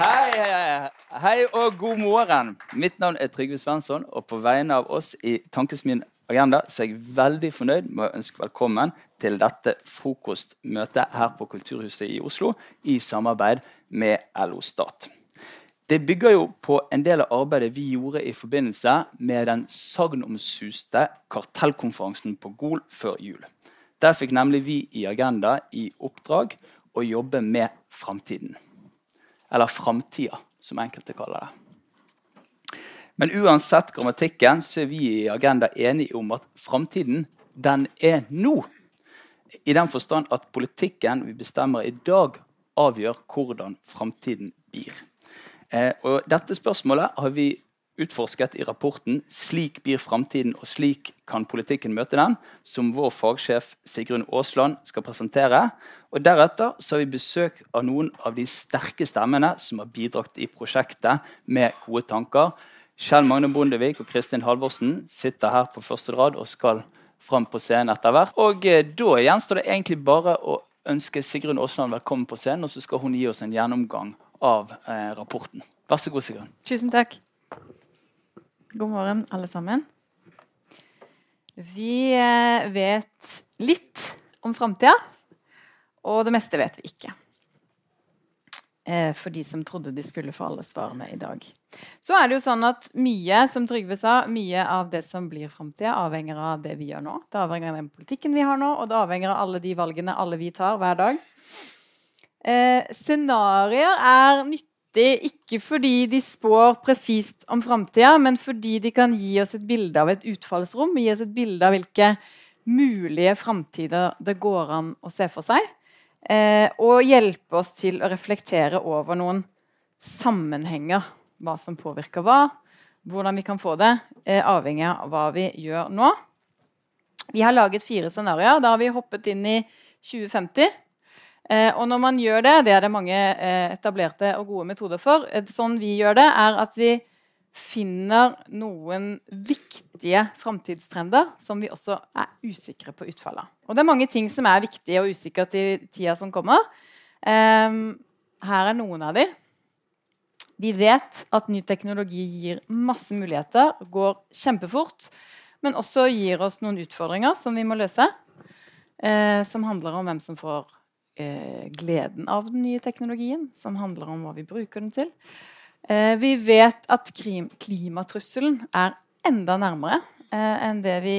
Hei, hei, hei og god morgen. Mitt navn er Trygve Svensson, og på vegne av oss i Tankesmien Agenda så er jeg veldig fornøyd med å ønske velkommen til dette frokostmøtet her på Kulturhuset i Oslo i samarbeid med LO Stat. Det bygger jo på en del av arbeidet vi gjorde i forbindelse med den sagnomsuste kartellkonferansen på Gol før jul. Der fikk nemlig vi i Agenda i oppdrag å jobbe med framtiden. Eller framtida, som enkelte kaller det. Men uansett grammatikken så er vi i Agenda enige om at framtiden, den er nå. I den forstand at politikken vi bestemmer i dag, avgjør hvordan framtiden blir. Eh, og dette spørsmålet har vi utforsket i rapporten 'Slik blir framtiden, og slik kan politikken møte den', som vår fagsjef Sigrun Aasland skal presentere. Og Deretter så har vi besøk av noen av de sterke stemmene som har bidratt i prosjektet med gode tanker. Kjell Magne Bondevik og Kristin Halvorsen sitter her på første rad og skal fram på scenen etter hvert. Og eh, Da gjenstår det egentlig bare å ønske Sigrun Aasland velkommen på scenen, og så skal hun gi oss en gjennomgang av eh, rapporten. Vær så god, Sigrun. Tusen takk. God morgen, alle sammen. Vi eh, vet litt om framtida, og det meste vet vi ikke. Eh, for de som trodde de skulle få alle svarene i dag. Så er det jo sånn at Mye som Trygve sa, mye av det som blir framtida, avhenger av det vi gjør nå. Det avhenger av den politikken vi har nå, og det avhenger av alle de valgene alle vi tar hver dag. Eh, scenarioer er nyttig ikke fordi de spår presist om framtida, men fordi de kan gi oss et bilde av et utfallsrom, gi oss et bilde av hvilke mulige framtider det går an å se for seg. Eh, og hjelpe oss til å reflektere over noen sammenhenger. Hva som påvirker hva, hvordan vi kan få det, eh, avhengig av hva vi gjør nå. Vi har laget fire scenarioer. Da har vi hoppet inn i 2050. Eh, og når man gjør det, det er det mange eh, etablerte og gode metoder for. Sånn vi gjør det, er at vi finner noen viktige framtidstrender som vi også er usikre på utfallet. Og det er mange ting som er viktige og usikkert i tida som kommer. Eh, her er noen av de. Vi vet at ny teknologi gir masse muligheter, går kjempefort, men også gir oss noen utfordringer som vi må løse. Eh, som handler om hvem som får eh, gleden av den nye teknologien, som handler om hva vi bruker den til. Eh, vi vet at klimatrusselen er enda nærmere eh, enn det vi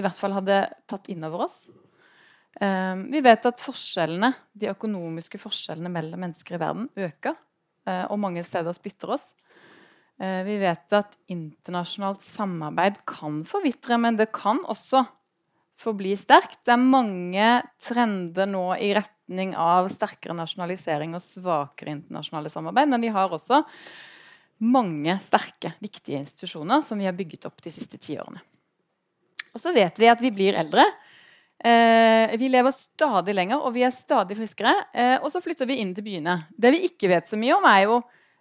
i hvert fall hadde tatt inn over oss. Eh, vi vet at forskjellene, de økonomiske forskjellene mellom mennesker i verden øker, eh, og mange steder splitter oss. Eh, vi vet at internasjonalt samarbeid kan forvitre, men det kan også forbli sterkt. Det er mange trender nå i retning av sterkere nasjonalisering og svakere internasjonale samarbeid. Men vi har også mange sterke, viktige institusjoner som vi har bygget opp de siste ti årene. Og så vet vi at vi blir eldre. Eh, vi lever stadig lenger, og vi er stadig friskere. Eh, og så flytter vi inn til byene. Det vi ikke vet så mye om, er jo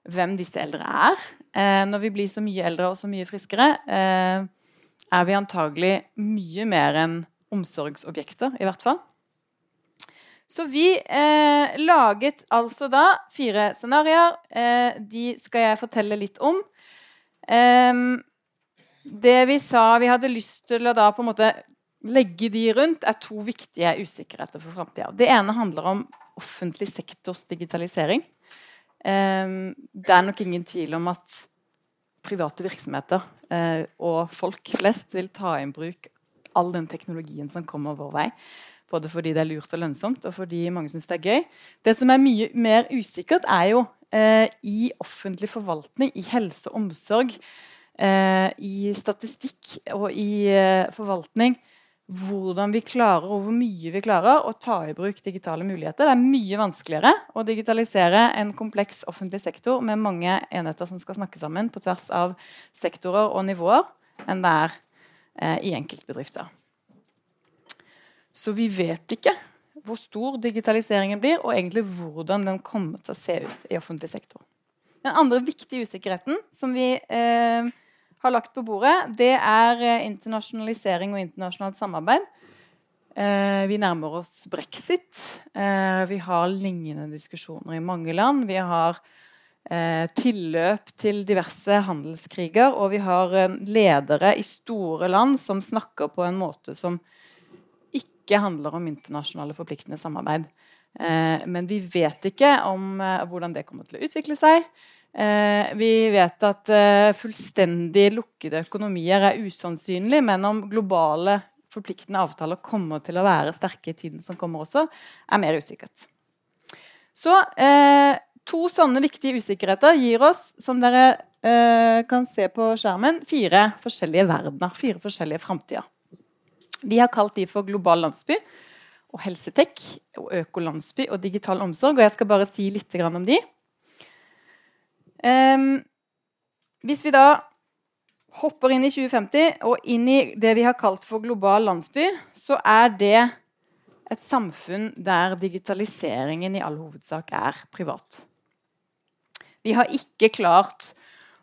hvem disse eldre er. Eh, når vi blir så mye eldre og så mye friskere, eh, er vi antagelig mye mer enn omsorgsobjekter, i hvert fall. Så vi eh, laget altså da fire scenarioer. Eh, de skal jeg fortelle litt om. Eh, det vi sa vi hadde lyst til å da på en måte legge de rundt, er to viktige usikkerheter for framtida. Det ene handler om offentlig sektors digitalisering. Eh, det er nok ingen tvil om at private virksomheter eh, og folk flest vil ta i bruk all den teknologien som kommer vår vei. Både fordi det er lurt og lønnsomt, og fordi mange syns det er gøy. Det som er mye mer usikkert, er jo eh, i offentlig forvaltning, i helse og omsorg, eh, i statistikk og i eh, forvaltning hvordan vi klarer og hvor mye vi klarer å ta i bruk digitale muligheter. Det er mye vanskeligere å digitalisere en kompleks offentlig sektor med mange enheter som skal snakke sammen på tvers av sektorer og nivåer, enn det er i enkeltbedrifter. Så vi vet ikke hvor stor digitaliseringen blir, og egentlig hvordan den kommer til å se ut i offentlig sektor. Den andre viktige usikkerheten som vi eh, har lagt på bordet, det er eh, internasjonalisering og internasjonalt samarbeid. Eh, vi nærmer oss brexit. Eh, vi har lignende diskusjoner i mange land. Vi har eh, tilløp til diverse handelskriger. Og vi har eh, ledere i store land som snakker på en måte som ikke handler om internasjonale forpliktende samarbeid. Eh, men vi vet ikke om eh, hvordan det kommer til å utvikle seg. vi vet at fullstendig lukkede økonomier er usannsynlig, men om globale forpliktende avtaler kommer til å være sterke i tiden som kommer også, er mer usikkert. Så eh, to sånne viktige usikkerheter gir oss, som dere eh, kan se på skjermen, fire forskjellige verdener. Fire forskjellige framtider. Vi har kalt de for global landsby og helsetek og økolandsby og digital omsorg. Og jeg skal bare si litt om de. Um, hvis vi da hopper inn i 2050 og inn i det vi har kalt for global landsby, så er det et samfunn der digitaliseringen i all hovedsak er privat. Vi har ikke klart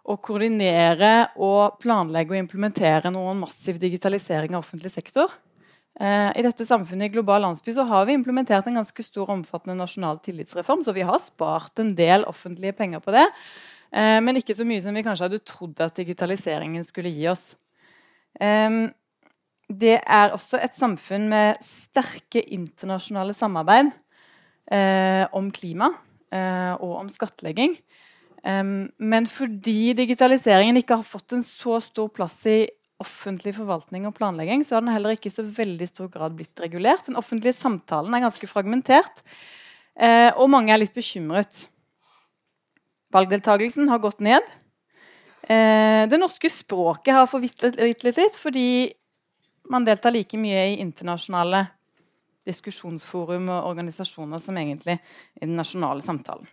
å koordinere og planlegge og implementere noen massiv digitalisering av offentlig sektor. Eh, I dette samfunnet i global landsby så har vi implementert en ganske stor omfattende nasjonal tillitsreform, så vi har spart en del offentlige penger på det. Eh, men ikke så mye som vi kanskje hadde trodd at digitaliseringen skulle gi oss. Eh, det er også et samfunn med sterke internasjonale samarbeid om klima og om skattlegging. Men fordi digitaliseringen ikke har fått en så stor plass i offentlig forvaltning og planlegging, så har den heller ikke i så veldig stor grad blitt regulert. Den offentlige samtalen er ganske fragmentert, eh, og mange er litt bekymret. Valgdeltakelsen har gått ned. Eh, det norske språket har forvitret litt fordi man deltar like mye i internasjonale diskusjonsforum og organisasjoner som egentlig i den nasjonale samtalen.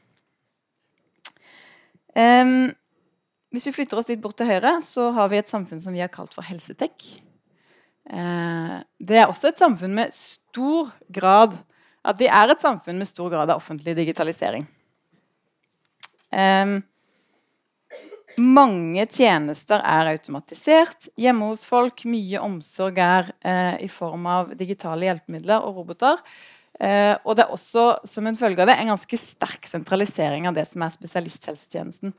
Um, hvis vi flytter oss litt bort til høyre, så har vi et samfunn som vi har kalt for helsetek. Uh, det er også et samfunn med stor grad at det er et samfunn med stor grad av offentlig digitalisering. Um, mange tjenester er automatisert hjemme hos folk. Mye omsorg er uh, i form av digitale hjelpemidler og roboter. Uh, og det er også som en følge av det, en ganske sterk sentralisering av det som er spesialisthelsetjenesten.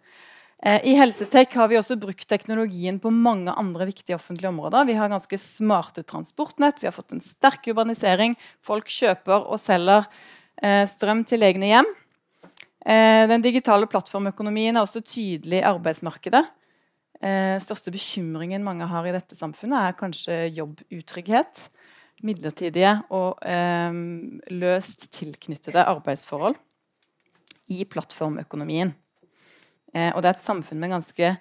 Uh, I Helsetek har vi også brukt teknologien på mange andre viktige offentlige områder. Vi har ganske smarte transportnett, vi har fått en sterk urbanisering. Folk kjøper og selger strøm til egne hjem. Den digitale plattformøkonomien er også tydelig i arbeidsmarkedet. Eh, største bekymringen mange har i dette samfunnet, er kanskje jobbutrygghet. Midlertidige og eh, løst tilknyttede arbeidsforhold i plattformøkonomien. Eh, og det er et samfunn med ganske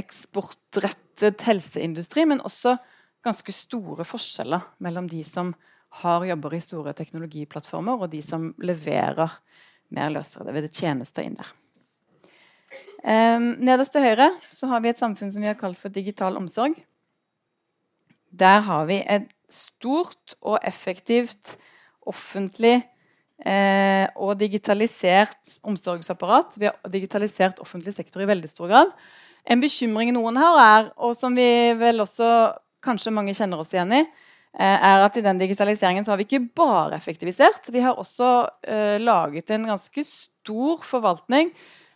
eksportrettet helseindustri, men også ganske store forskjeller mellom de som har jobber i store teknologiplattformer, og de som leverer mer løsere. Det vil tjenester inn der. Eh, nederst til høyre så har vi et samfunn som vi har kalt for digital omsorg. Der har vi et stort og effektivt offentlig eh, og digitalisert omsorgsapparat. Vi har digitalisert offentlig sektor i veldig stor grad. En bekymring noen har, er, og som vi vel også kanskje mange kjenner oss igjen i, Eh, er at i den digitaliseringen så har vi ikke bare effektivisert. Vi har også eh, laget en ganske stor forvaltning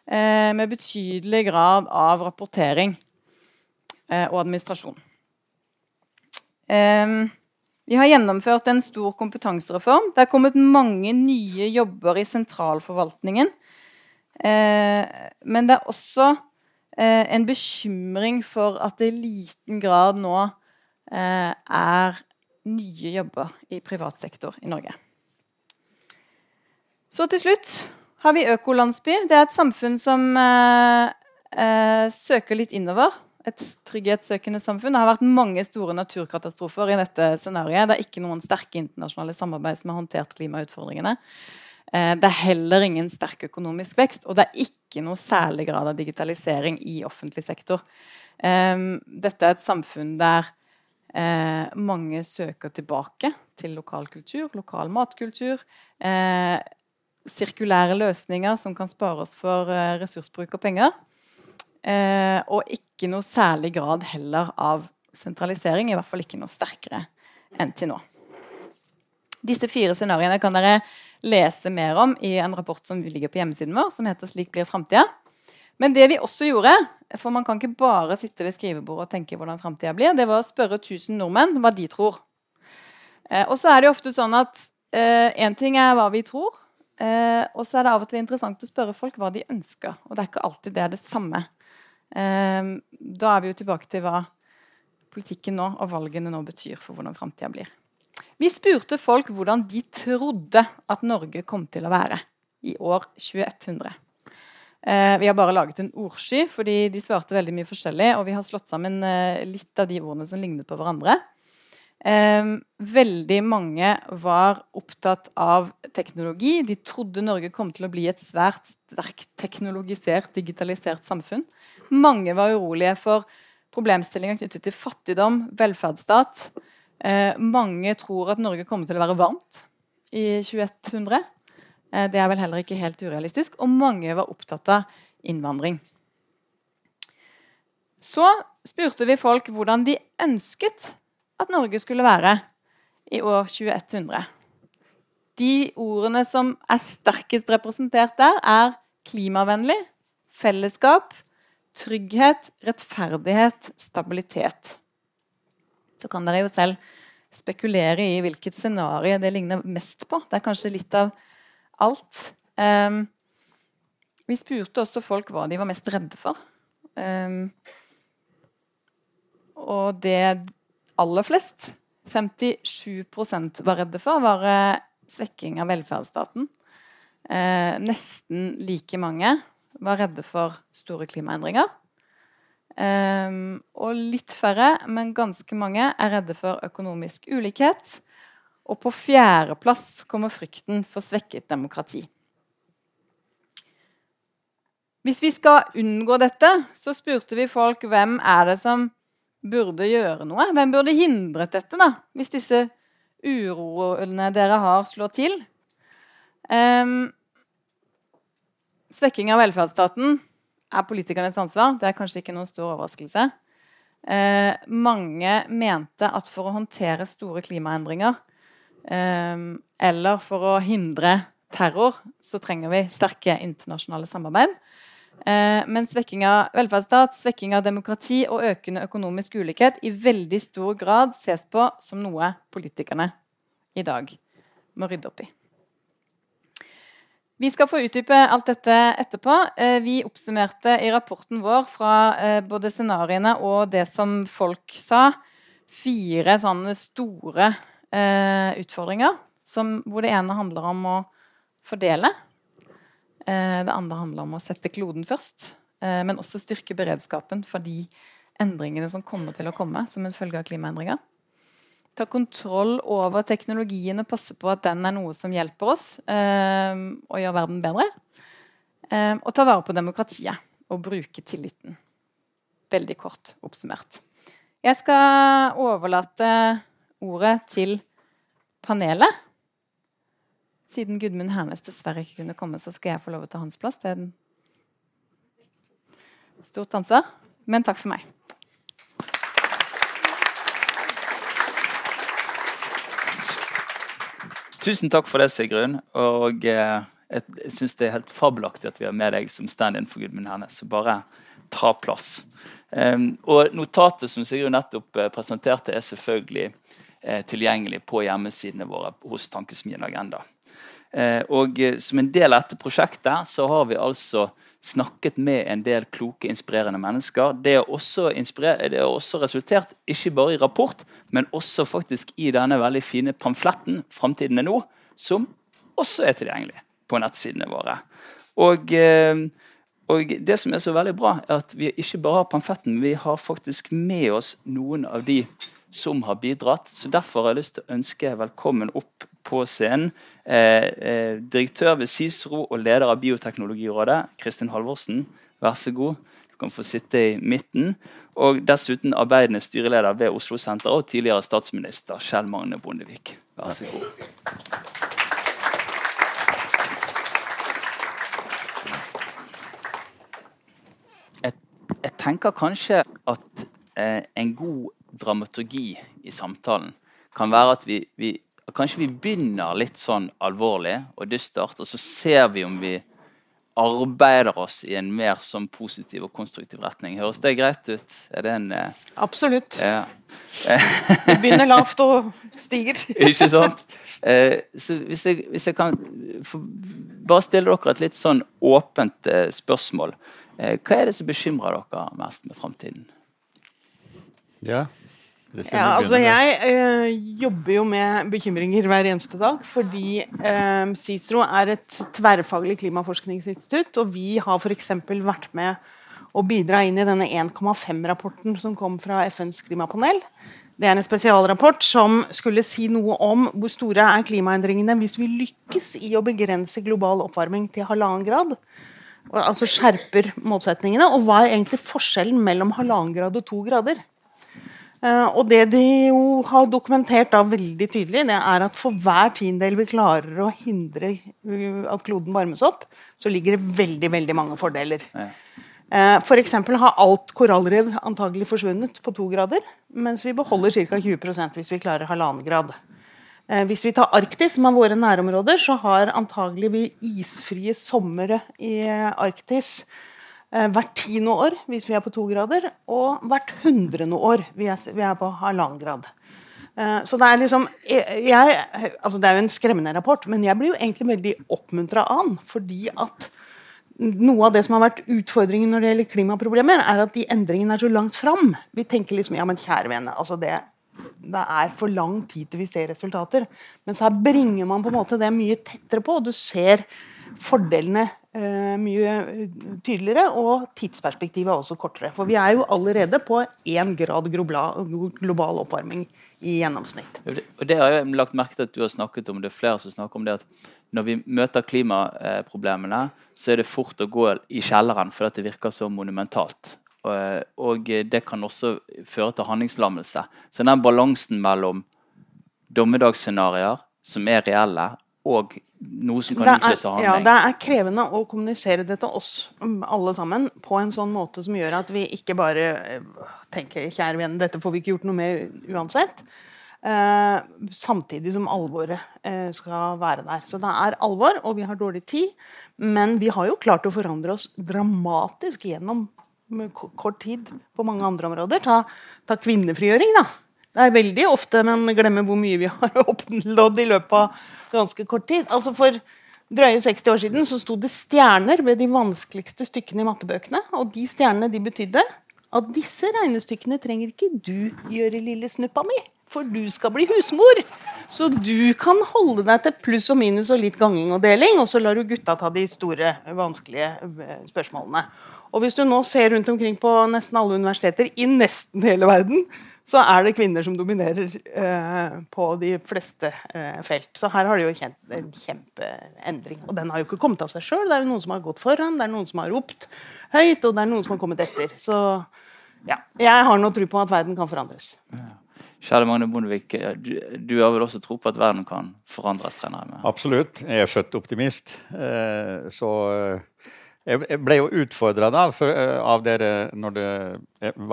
eh, med betydelig grad av rapportering eh, og administrasjon. Um, vi har gjennomført en stor kompetansereform. Det er kommet mange nye jobber i sentralforvaltningen. men det er også en bekymring for at det i liten grad nå er nye jobber i privat sektor i Norge. Så til slutt har vi Økolandsby. Det er et samfunn som eh, eh, søker litt innover. Et trygghetssøkende samfunn. Det har vært mange store naturkatastrofer i dette scenarioet. Det er ikke noen sterke internasjonale samarbeid som har håndtert klimautfordringene. Eh, det er heller ingen sterk økonomisk vekst, og det er ikke noe særlig grad av digitalisering i offentlig sektor. Eh, dette er et samfunn der Eh, mange søker tilbake til lokal kultur, lokal matkultur. Sirkulære løsninger som kan spare oss for ressursbruk og penger. Eh, og ikke noe særlig grad heller av sentralisering, i hvert fall ikke noe sterkere enn til nå. Disse fire scenarioene kan dere lese mer om i en rapport som ligger på hjemmesiden vår, som heter 'Slik blir framtida'. Men det vi også gjorde, for man kan ikke bare sitte ved skrivebordet og tenke hvordan framtida blir, det var å spørre 1000 nordmenn hva de tror. Eh, og så er det ofte sånn at én eh, ting er hva vi tror, eh, og så er det av og til interessant å spørre folk hva de ønsker. Og det er ikke alltid det er det samme. Eh, da er vi jo tilbake til hva politikken nå og valgene nå betyr for hvordan framtida blir. Vi spurte folk hvordan de trodde at Norge kom til å være i år 2100. Eh, vi har bare laget en ordsky, fordi de svarte veldig mye forskjellig. Og vi har slått sammen eh, litt av de ordene som lignet på hverandre. Eh, veldig mange var opptatt av teknologi. De trodde Norge kom til å bli et svært sterkt teknologisert, digitalisert samfunn. Mange var urolige for problemstillinger knyttet til fattigdom, velferdsstat. Eh, mange tror at Norge kommer til å være varmt i 2100. Eh, det er vel heller ikke helt urealistisk. Og mange var opptatt av innvandring. Så spurte vi folk hvordan de ønsket at Norge skulle være i år 2100. De ordene som er sterkest representert der, er klimavennlig, fellesskap, trygghet, rettferdighet, stabilitet så kan dere jo selv spekulere i hvilket scenario det ligner mest på. Det er kanskje litt av alt. Um, vi spurte også folk hva de var mest redde for. Um, og det aller flest, 57% var redde for, var uh, svekking av velferdsstaten. Uh, nesten like mange var redde for store klimaendringer. Um, og litt færre, men ganske mange, er redde for økonomisk ulikhet. Og på fjerdeplass kommer frykten for svekket demokrati. Hvis vi skal unngå dette, så spurte vi folk hvem er det som burde gjøre noe. Hvem burde hindret dette, da, hvis disse uroene dere har, slår til? Um, svekking av velferdsstaten er politikernes ansvar. Det er kanskje ikke noen stor overraskelse. Eh, mange mente at for å håndtere store klimaendringer eh, eller for å hindre terror, så trenger vi sterke internasjonale samarbeid. Eh, men svekking av velferdsstat, svekking av demokrati og økende økonomisk ulikhet i veldig stor grad ses på som noe politikerne i dag må rydde opp i. Vi skal få utdype alt dette etterpå. Eh, vi oppsummerte i rapporten vår fra eh, både scenarioene og det som folk sa, fire sånne store eh, utfordringer. Som, hvor det ene handler om å fordele. det andre handler om å sette kloden først. men også styrke beredskapen for de endringene som kommer til å komme som en følge av klimaendringer ta kontroll over teknologien og passe på at den er noe som hjelper oss eh, og gjør verden bedre. Eh, og ta vare på demokratiet og bruke tilliten. Veldig kort oppsummert. Jeg skal overlate ordet til panelet. Siden Gudmund Hernes dessverre ikke kunne komme, så skal jeg få lov å ta hans plass. Det er en stort ansvar. Men takk for meg. Tusen takk for det, Sigrun. Og eh, jeg, jeg syns det er helt fabelaktig at vi har med deg som stand-in for Gudmund Hernes. Så bare ta plass. Um, og notatet som Sigrun nettopp eh, presenterte, er selvfølgelig eh, tilgjengelig på hjemmesidene våre hos Tankesmien Agenda. Eh, og eh, som en del av dette prosjektet så har vi altså snakket med en del kloke, inspirerende mennesker. Det har også, også, resultert ikke bare i rapport, men også faktisk i denne veldig fine pamfletten 'Framtiden er nå', som også er tilgjengelig på nettsidene våre. Og, eh, og, det som er så veldig bra, er at vi ikke bare har pamfletten, vi har faktisk med oss noen av de som har bidratt. Så Derfor har jeg lyst til å ønske velkommen opp på scenen eh, eh, direktør ved CICERO og leder av Bioteknologirådet, Kristin Halvorsen. Vær så god. Du kan få sitte i midten. Og dessuten arbeidende styreleder ved Oslo Senter og tidligere statsminister Kjell Magne Bondevik. Vær så god. Jeg, jeg tenker kanskje at eh, en god dramaturgi i samtalen kan være at vi, vi kanskje vi begynner litt sånn alvorlig og dystert, og så ser vi om vi arbeider oss i en mer sånn positiv og konstruktiv retning. Høres det greit ut? Er det en eh, Absolutt. ja. Vi begynner lavt og stiger. Ikke sant? Eh, så hvis jeg, hvis jeg kan for, bare stille dere et litt sånn åpent eh, spørsmål. Eh, hva er det som bekymrer dere mest med framtiden? Ja. Ja, altså jeg eh, jobber jo med bekymringer hver eneste dag, fordi eh, CICERO er et tverrfaglig klimaforskningsinstitutt, og vi har f.eks. vært med å bidra inn i denne 1,5-rapporten som kom fra FNs klimapanel. Det er en spesialrapport som skulle si noe om hvor store er klimaendringene hvis vi lykkes i å begrense global oppvarming til halvannen grad. Og, altså skjerper målsetningene. Og hva er egentlig forskjellen mellom halvannen grad og to grader? Eh, og det de jo har dokumentert da veldig tydelig, det er at for hver tiendedel vi klarer å hindre uh, at kloden varmes opp, så ligger det veldig, veldig mange fordeler. Ja. F.eks. For eksempel har alt korallrev antagelig forsvunnet på to grader, mens vi beholder ca. 20% hvis vi klarer halvannen grad. Eh, Hvis vi tar Arktis, som er våre nærområder, så har antagelig vi isfrie somre i eh, Arktis eh, hvert tiende år hvis vi er på to grader, og hvert hundrende år hvis vi er- på halvannen grad. Eh, Så det er liksom jeg, altså Det er jo en skremmende rapport, men jeg blir jo egentlig veldig oppmuntra den. Fordi at noe av det som har vært utfordringen når det gjelder klimaproblemer, er at de endringene er så langt fram. Vi tenker liksom ja, men kjære vene, altså det, det er for lang tid til vi ser resultater. Mens her bringer man på en måte det mye tettere på, og du ser fordelene eh, mye tydeligere, og tidsperspektivet er også kortere. For vi er jo allerede på én grad global, oppvarming i gjennomsnitt. Og det- har jeg lagt merke til at du har snakket om. Det er flere som snakker om det at når vi møter klimaproblemene, så er det fort å gå i kjelleren fordi det virker så monumentalt. Og, og det kan også føre til handlingslammelse. Så den balansen mellom dommedagsscenarioer som er reelle, og noe som kan utløse ja, det er krevende å kommunisere det til oss um, alle sammen på en sånn måte som gjør at vi ikke bare eh, tenker kjære venn, dette får vi ikke gjort noe med uansett. Eh, samtidig som alvoret eh, skal være der. Så det er alvor, og vi har dårlig tid. Men vi har jo klart å forandre oss dramatisk gjennom kort tid på mange andre områder. Ta, ta kvinnefrigjøring, da. Er veldig ofte men glemmer hvor mye vi har oppnådd i løpet av ganske kort tid. Altså For drøye 60 år siden så sto det stjerner ved de vanskeligste stykkene i mattebøkene. Og de stjernene de betydde at disse regnestykkene trenger ikke du gjøre, lille snuppa mi. For du skal bli husmor. Så du kan holde deg til pluss og minus og litt ganging og deling, og så lar du gutta ta de store, vanskelige eh, spørsmålene. Og hvis du nå ser rundt omkring på nesten alle universiteter i nesten hele verden, så er det kvinner som dominerer eh, på de fleste eh, felt. Så her har det jo kjent en kjempeendring. Og den har jo ikke kommet av seg sjøl. Det er jo noen som har gått foran, det er noen som har ropt høyt, og det er noen som har kommet etter. Så ja, jeg har nå tro på at verden kan forandres. Kjære Magne Bondevik, eh, du, du har vel også tro på at verden kan forandres? Absolutt. Jeg er født optimist. Eh, så eh, jeg jeg ble jo utfordra av dere når det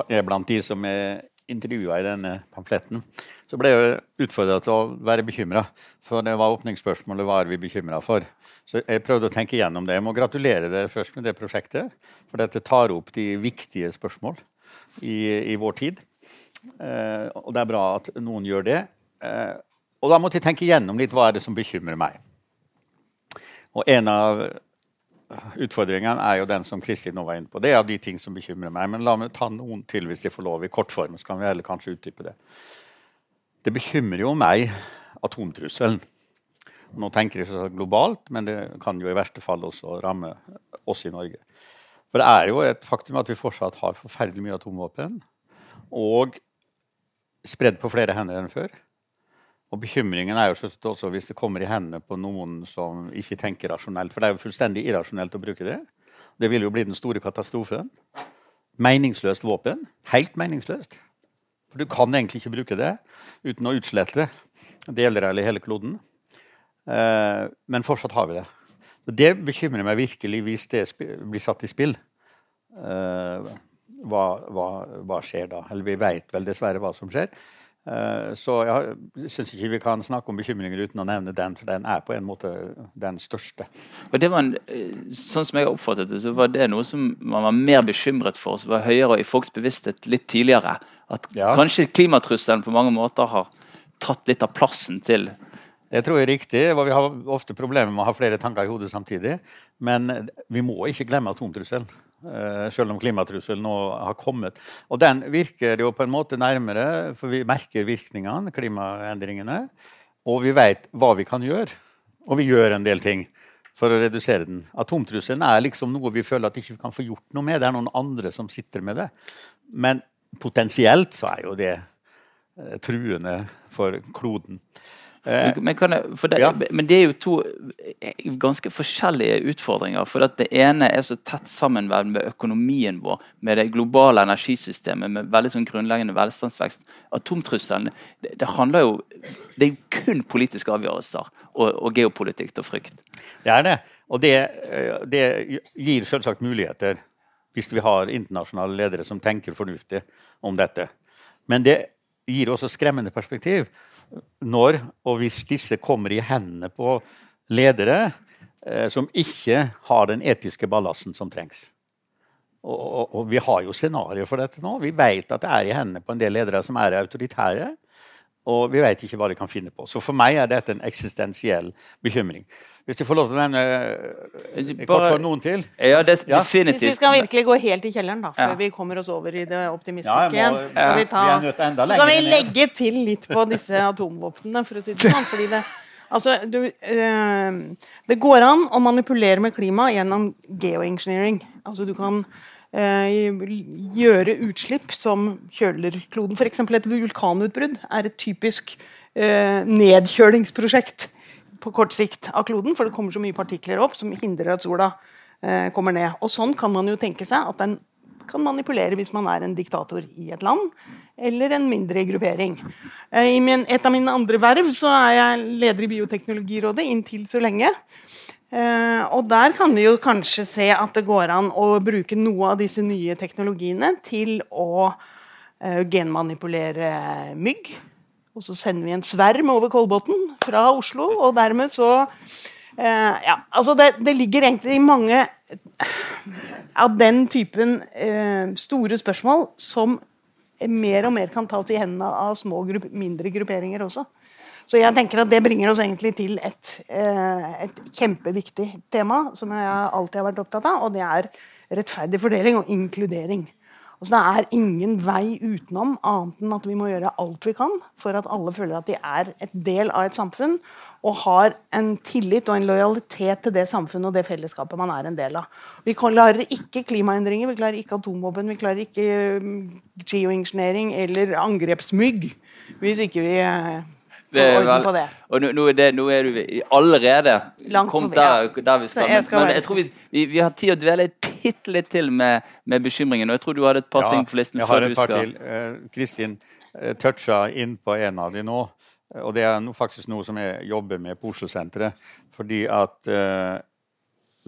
er blant de som er intervjua i denne pamfletten. Så ble jeg utfordra til å være bekymra, for det var åpningsspørsmålet hva er vi bekymra for. Så jeg prøvde å tenke gjennom det. Jeg må gratulere dere først med det prosjektet, for dette tar opp de viktige spørsmål i, i vår tid. Eh, og det er bra at noen gjør det. Eh, og da måtte jeg tenke gjennom litt hva er det som bekymrer meg. Og en av utfordringene er jo den som Kristin nå var inne på. Det er av de ting som bekymrer meg. Men la meg ta noen til hvis de får lov, i kortform. Så kan vi heller kanskje utdype det. Det bekymrer jo meg, atomtrusselen. Nå tenker jeg globalt, men det kan jo i verste fall også ramme oss i Norge. For det er jo et faktum at vi fortsatt har forferdelig mye atomvåpen. Og spredd på flere hender enn før. Og bekymringen er jo selvsagt også hvis det kommer i hendene på noen som ikke tenker rasjonelt. For det er jo fullstendig irrasjonelt å bruke det. Det vil jo bli den store katastrofen. Meningsløst våpen. Helt meningsløst. For du kan egentlig ikke bruke det uten å utslette deler eller hele kloden. Eh, men fortsatt har vi det. Det bekymrer meg virkelig hvis det blir satt i spill. Eh, hva, hva, hva skjer da? Eller vi vet vel dessverre hva som skjer. Eh, så jeg syns ikke vi kan snakke om bekymringer uten å nevne den, for den er på en måte den største. Og det var en, eh, sånn som jeg oppfattet det, så var det noe som man var mer bekymret for, som var høyere i folks bevissthet litt tidligere. At Ja. kanskje klimatrusselen på mange måter har tatt litt av plassen til Det tror jeg er riktig. Vi har ofte problemer med å ha flere tanker i hodet samtidig. Men vi må ikke glemme atomtrusselen. Eh, Selv om klimatrusselen nå har kommet. Og den virker jo på en måte nærmere, for vi merker virkningene, klimaendringene. Og vi vet hva vi kan gjøre. Og vi gjør en del ting for å redusere den. Atomtrusselen er liksom noe vi føler at ikke vi ikke kan få gjort noe med. Det er noen andre som sitter med det. Men potensielt så er jo det eh, truende for kloden. Eh, Men, det, Ja. men det er jo to eh, ganske forskjellige utfordringer. For det ene er så tett sammenvevd med økonomien vår, med det globale energisystemet, med veldig sånn grunnleggende velstandsvekst. Atomtrusselen det, det handler jo Det er jo kun politiske avgjørelser og, og geopolitikk og frykt. Det er det. Og det, eh, det gir selvsagt muligheter hvis vi har internasjonale ledere som tenker fornuftig om dette. Men det gir også skremmende perspektiv når og hvis disse kommer i hendene på ledere eh, som ikke har den etiske ballasten som trengs. Og, og, og vi har jo scenarioer for dette nå. Vi vet at det er i hendene på en del ledere som er autoritære. Og vi vet ikke hva de kan finne på. Så for meg er dette en eksistensiell bekymring. Hvis jeg får lov til å nevne eh, kort for noen til Ja, det, Ja. Hvis vi skal virkelig gå helt i kjelleren, da, før Ja. vi kommer oss over i det optimistiske Ja, igjen, skal vi, ta, vi enda så kan vi legge til litt på disse atomvåpnene, for å si det sånn. Fordi det, altså, du, øh, det går an å manipulere med klima gjennom geoengineering. Altså du kan øh, gjøre utslipp som kjøler kloden. F.eks. et vulkanutbrudd er et typisk øh, nedkjølingsprosjekt på kort sikt av kloden, for det kommer så mye partikler opp som hindrer at sola eh, kommer ned. Og sånn kan man jo tenke seg at den kan manipulere hvis man er en diktator i et land, eller en mindre gruppering. Eh, I min, et av mine andre verv så er jeg leder i Bioteknologirådet inntil så lenge. Eh, og der kan vi jo kanskje se at det går an å bruke noe av disse nye teknologiene til å eh, genmanipulere mygg. Og så sender vi en sverm over Kolbotn fra Oslo, og dermed så eh, Ja, altså det, det ligger egentlig mange av den typen eh, store spørsmål som mer og mer kan tas i hendene av små grupp, mindre grupperinger også. Så jeg tenker at det bringer oss egentlig til et, eh, et kjempeviktig tema som jeg alltid har vært opptatt av, og det er rettferdig fordeling og inkludering. Altså, det er ingen vei utenom annet enn at vi må gjøre alt vi kan for at alle føler at de er et del av et samfunn og har en tillit og en lojalitet til det samfunnet og det fellesskapet man er en del av. Vi klarer ikke klimaendringer, vi klarer ikke atomvåpen, vi klarer ikke mm, geoengineering eller angrepsmygg hvis ikke vi eh, Det er vel-. Og nå, er det, nå er du allerede Langt kommet der, der vi skal. Men, men jeg tror vi, vi, vi har tid å dvele bitte litt til med, med bekymringen. Og jeg tror du hadde et par ting på listen jeg har et par skal til. Eh, Kristin uh, toucha inn på en av de nå. eh, Og det er faktisk noe som jeg jobber med på Oslo-senteret. Fordi at eh,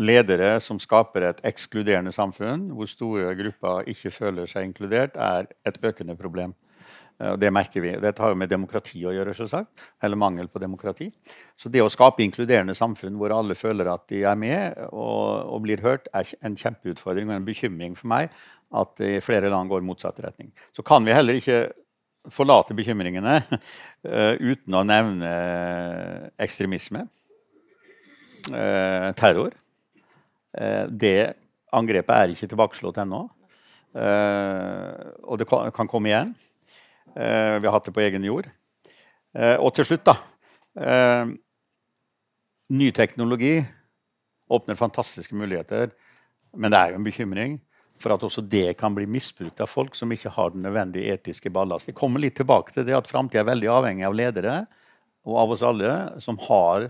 ledere som skaper et ekskluderende samfunn, hvor store grupper ikke føler seg inkludert, er et økende problem. Eh, Og det merker vi. Dette har jo med demokrati å gjøre, selvsagt. Eller mangel på demokrati. Så det å skape inkluderende samfunn hvor alle føler at de er med og, og blir hørt, er en kjempeutfordring og en bekymring for meg at flere land går motsatt retning. Så kan vi heller ikke forlate bekymringene uh, uten å nevne ekstremisme, Uh, terror. Uh, det angrepet er ikke tilbakeslått ennå. Eh, og det kan komme igjen. Eh, vi har hatt det på egen jord. Eh, og til slutt, da. Eh, ny teknologi åpner fantastiske muligheter, men det er jo en bekymring for at også det kan bli misbrukt av folk som ikke har den nødvendige etiske ballast. Jeg kommer litt tilbake til det at Framtida er veldig avhengig av ledere og av oss alle som har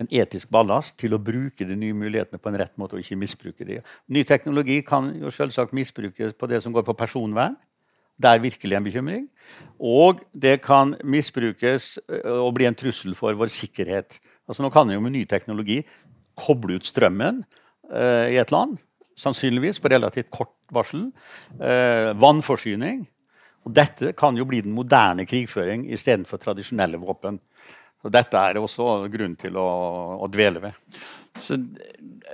en etisk ballast til å bruke de nye mulighetene på en rett måte og ikke misbruke de. Ny teknologi kan jo selvsagt misbrukes på det som går på personvern. Det er virkelig en bekymring. Og det kan misbrukes og bli en trussel for vår sikkerhet. Altså Nå kan jo med ny teknologi koble ut strømmen eh, i et land, sannsynligvis på relativt kort varsel. Eh, vannforsyning. Og dette kan jo bli den moderne krigføring istedenfor tradisjonelle våpen. Så dette er også grunn til å, å dvele ved. Så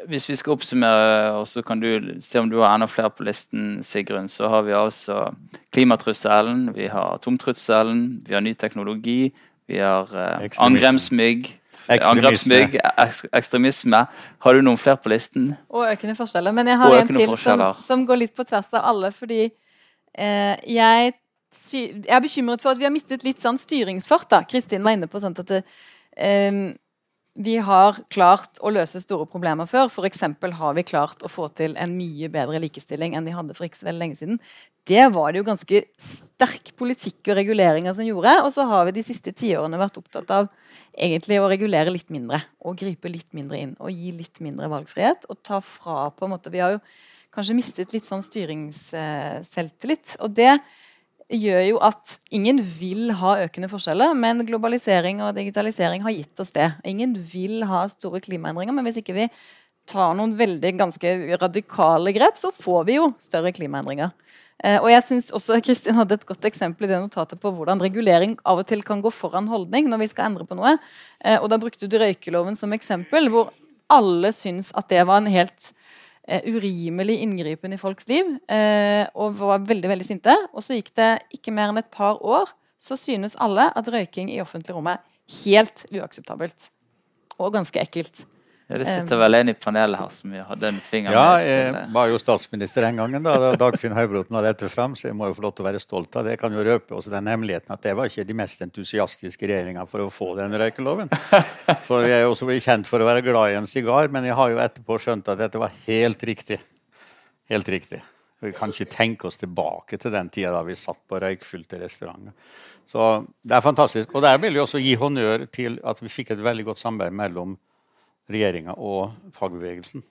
hvis vi skal oppsummere, og så kan du se om du har enda flere på listen, Sigrun, så har vi altså klimatrusselen, vi har atomtrusselen, vi har ny teknologi, vi har eh, angrepsmygg, Ekstremisme. ekstremisme. Har du noen flere på listen? Og økende forskjeller. Men jeg har en til som, som går litt på tvers av alle, fordi eh, jeg, sy jeg er bekymret for at vi har mistet litt sånn styringsfart. da. Kristin var inne på sånt at det, eh, vi har klart å løse store problemer før. F.eks. har vi klart å få til en mye bedre likestilling enn vi hadde for ikke så veldig lenge siden. Det var det jo ganske sterk politikk og reguleringer som gjorde. Og så har vi de siste tiårene vært opptatt av egentlig å regulere litt mindre. Og gripe litt mindre inn. Og gi litt mindre valgfrihet. Og ta fra på en måte Vi har jo kanskje mistet litt sånn styringsselvtillit. Og det gjør jo at ingen vil ha økende forskjeller, men globalisering og digitalisering har gitt oss det. Ingen vil ha store klimaendringer, men hvis ikke vi tar noen veldig ganske radikale grep, så får vi jo større klimaendringer. Eh, og jeg synes også Kristin hadde et godt eksempel i det notatet på hvordan regulering av og til kan gå foran holdning når vi skal endre på noe. Eh, og da brukte du røykeloven som eksempel, hvor alle syns at det var en helt urimelig inngripen i folks liv, eh, og var veldig veldig sinte. Og så gikk det ikke mer enn et par år, så synes alle at røyking i offentlig rom er helt uakseptabelt. Og ganske ekkelt. Ja, det sitter vel en i panelet her som hadde en finger Ja, med Ja, jeg var jo statsminister den gangen da, da Dagfinn Høybråten hadde dette fram, så jeg må jo få lov til å være stolt av det. Jeg kan jo røpe også den hemmeligheten at det var ikke de mest entusiastiske regjeringa for å få den røykeloven. For jeg er også blitt kjent for å være glad i en sigar, men jeg har jo etterpå skjønt at dette var helt riktig. Helt riktig. Vi kan ikke tenke oss tilbake til den tida da vi satt på røykfylte restauranter. Så det er fantastisk. Og der vil jeg også gi honnør til at vi fikk et veldig godt samarbeid mellom regjeringa og fagbevegelsen.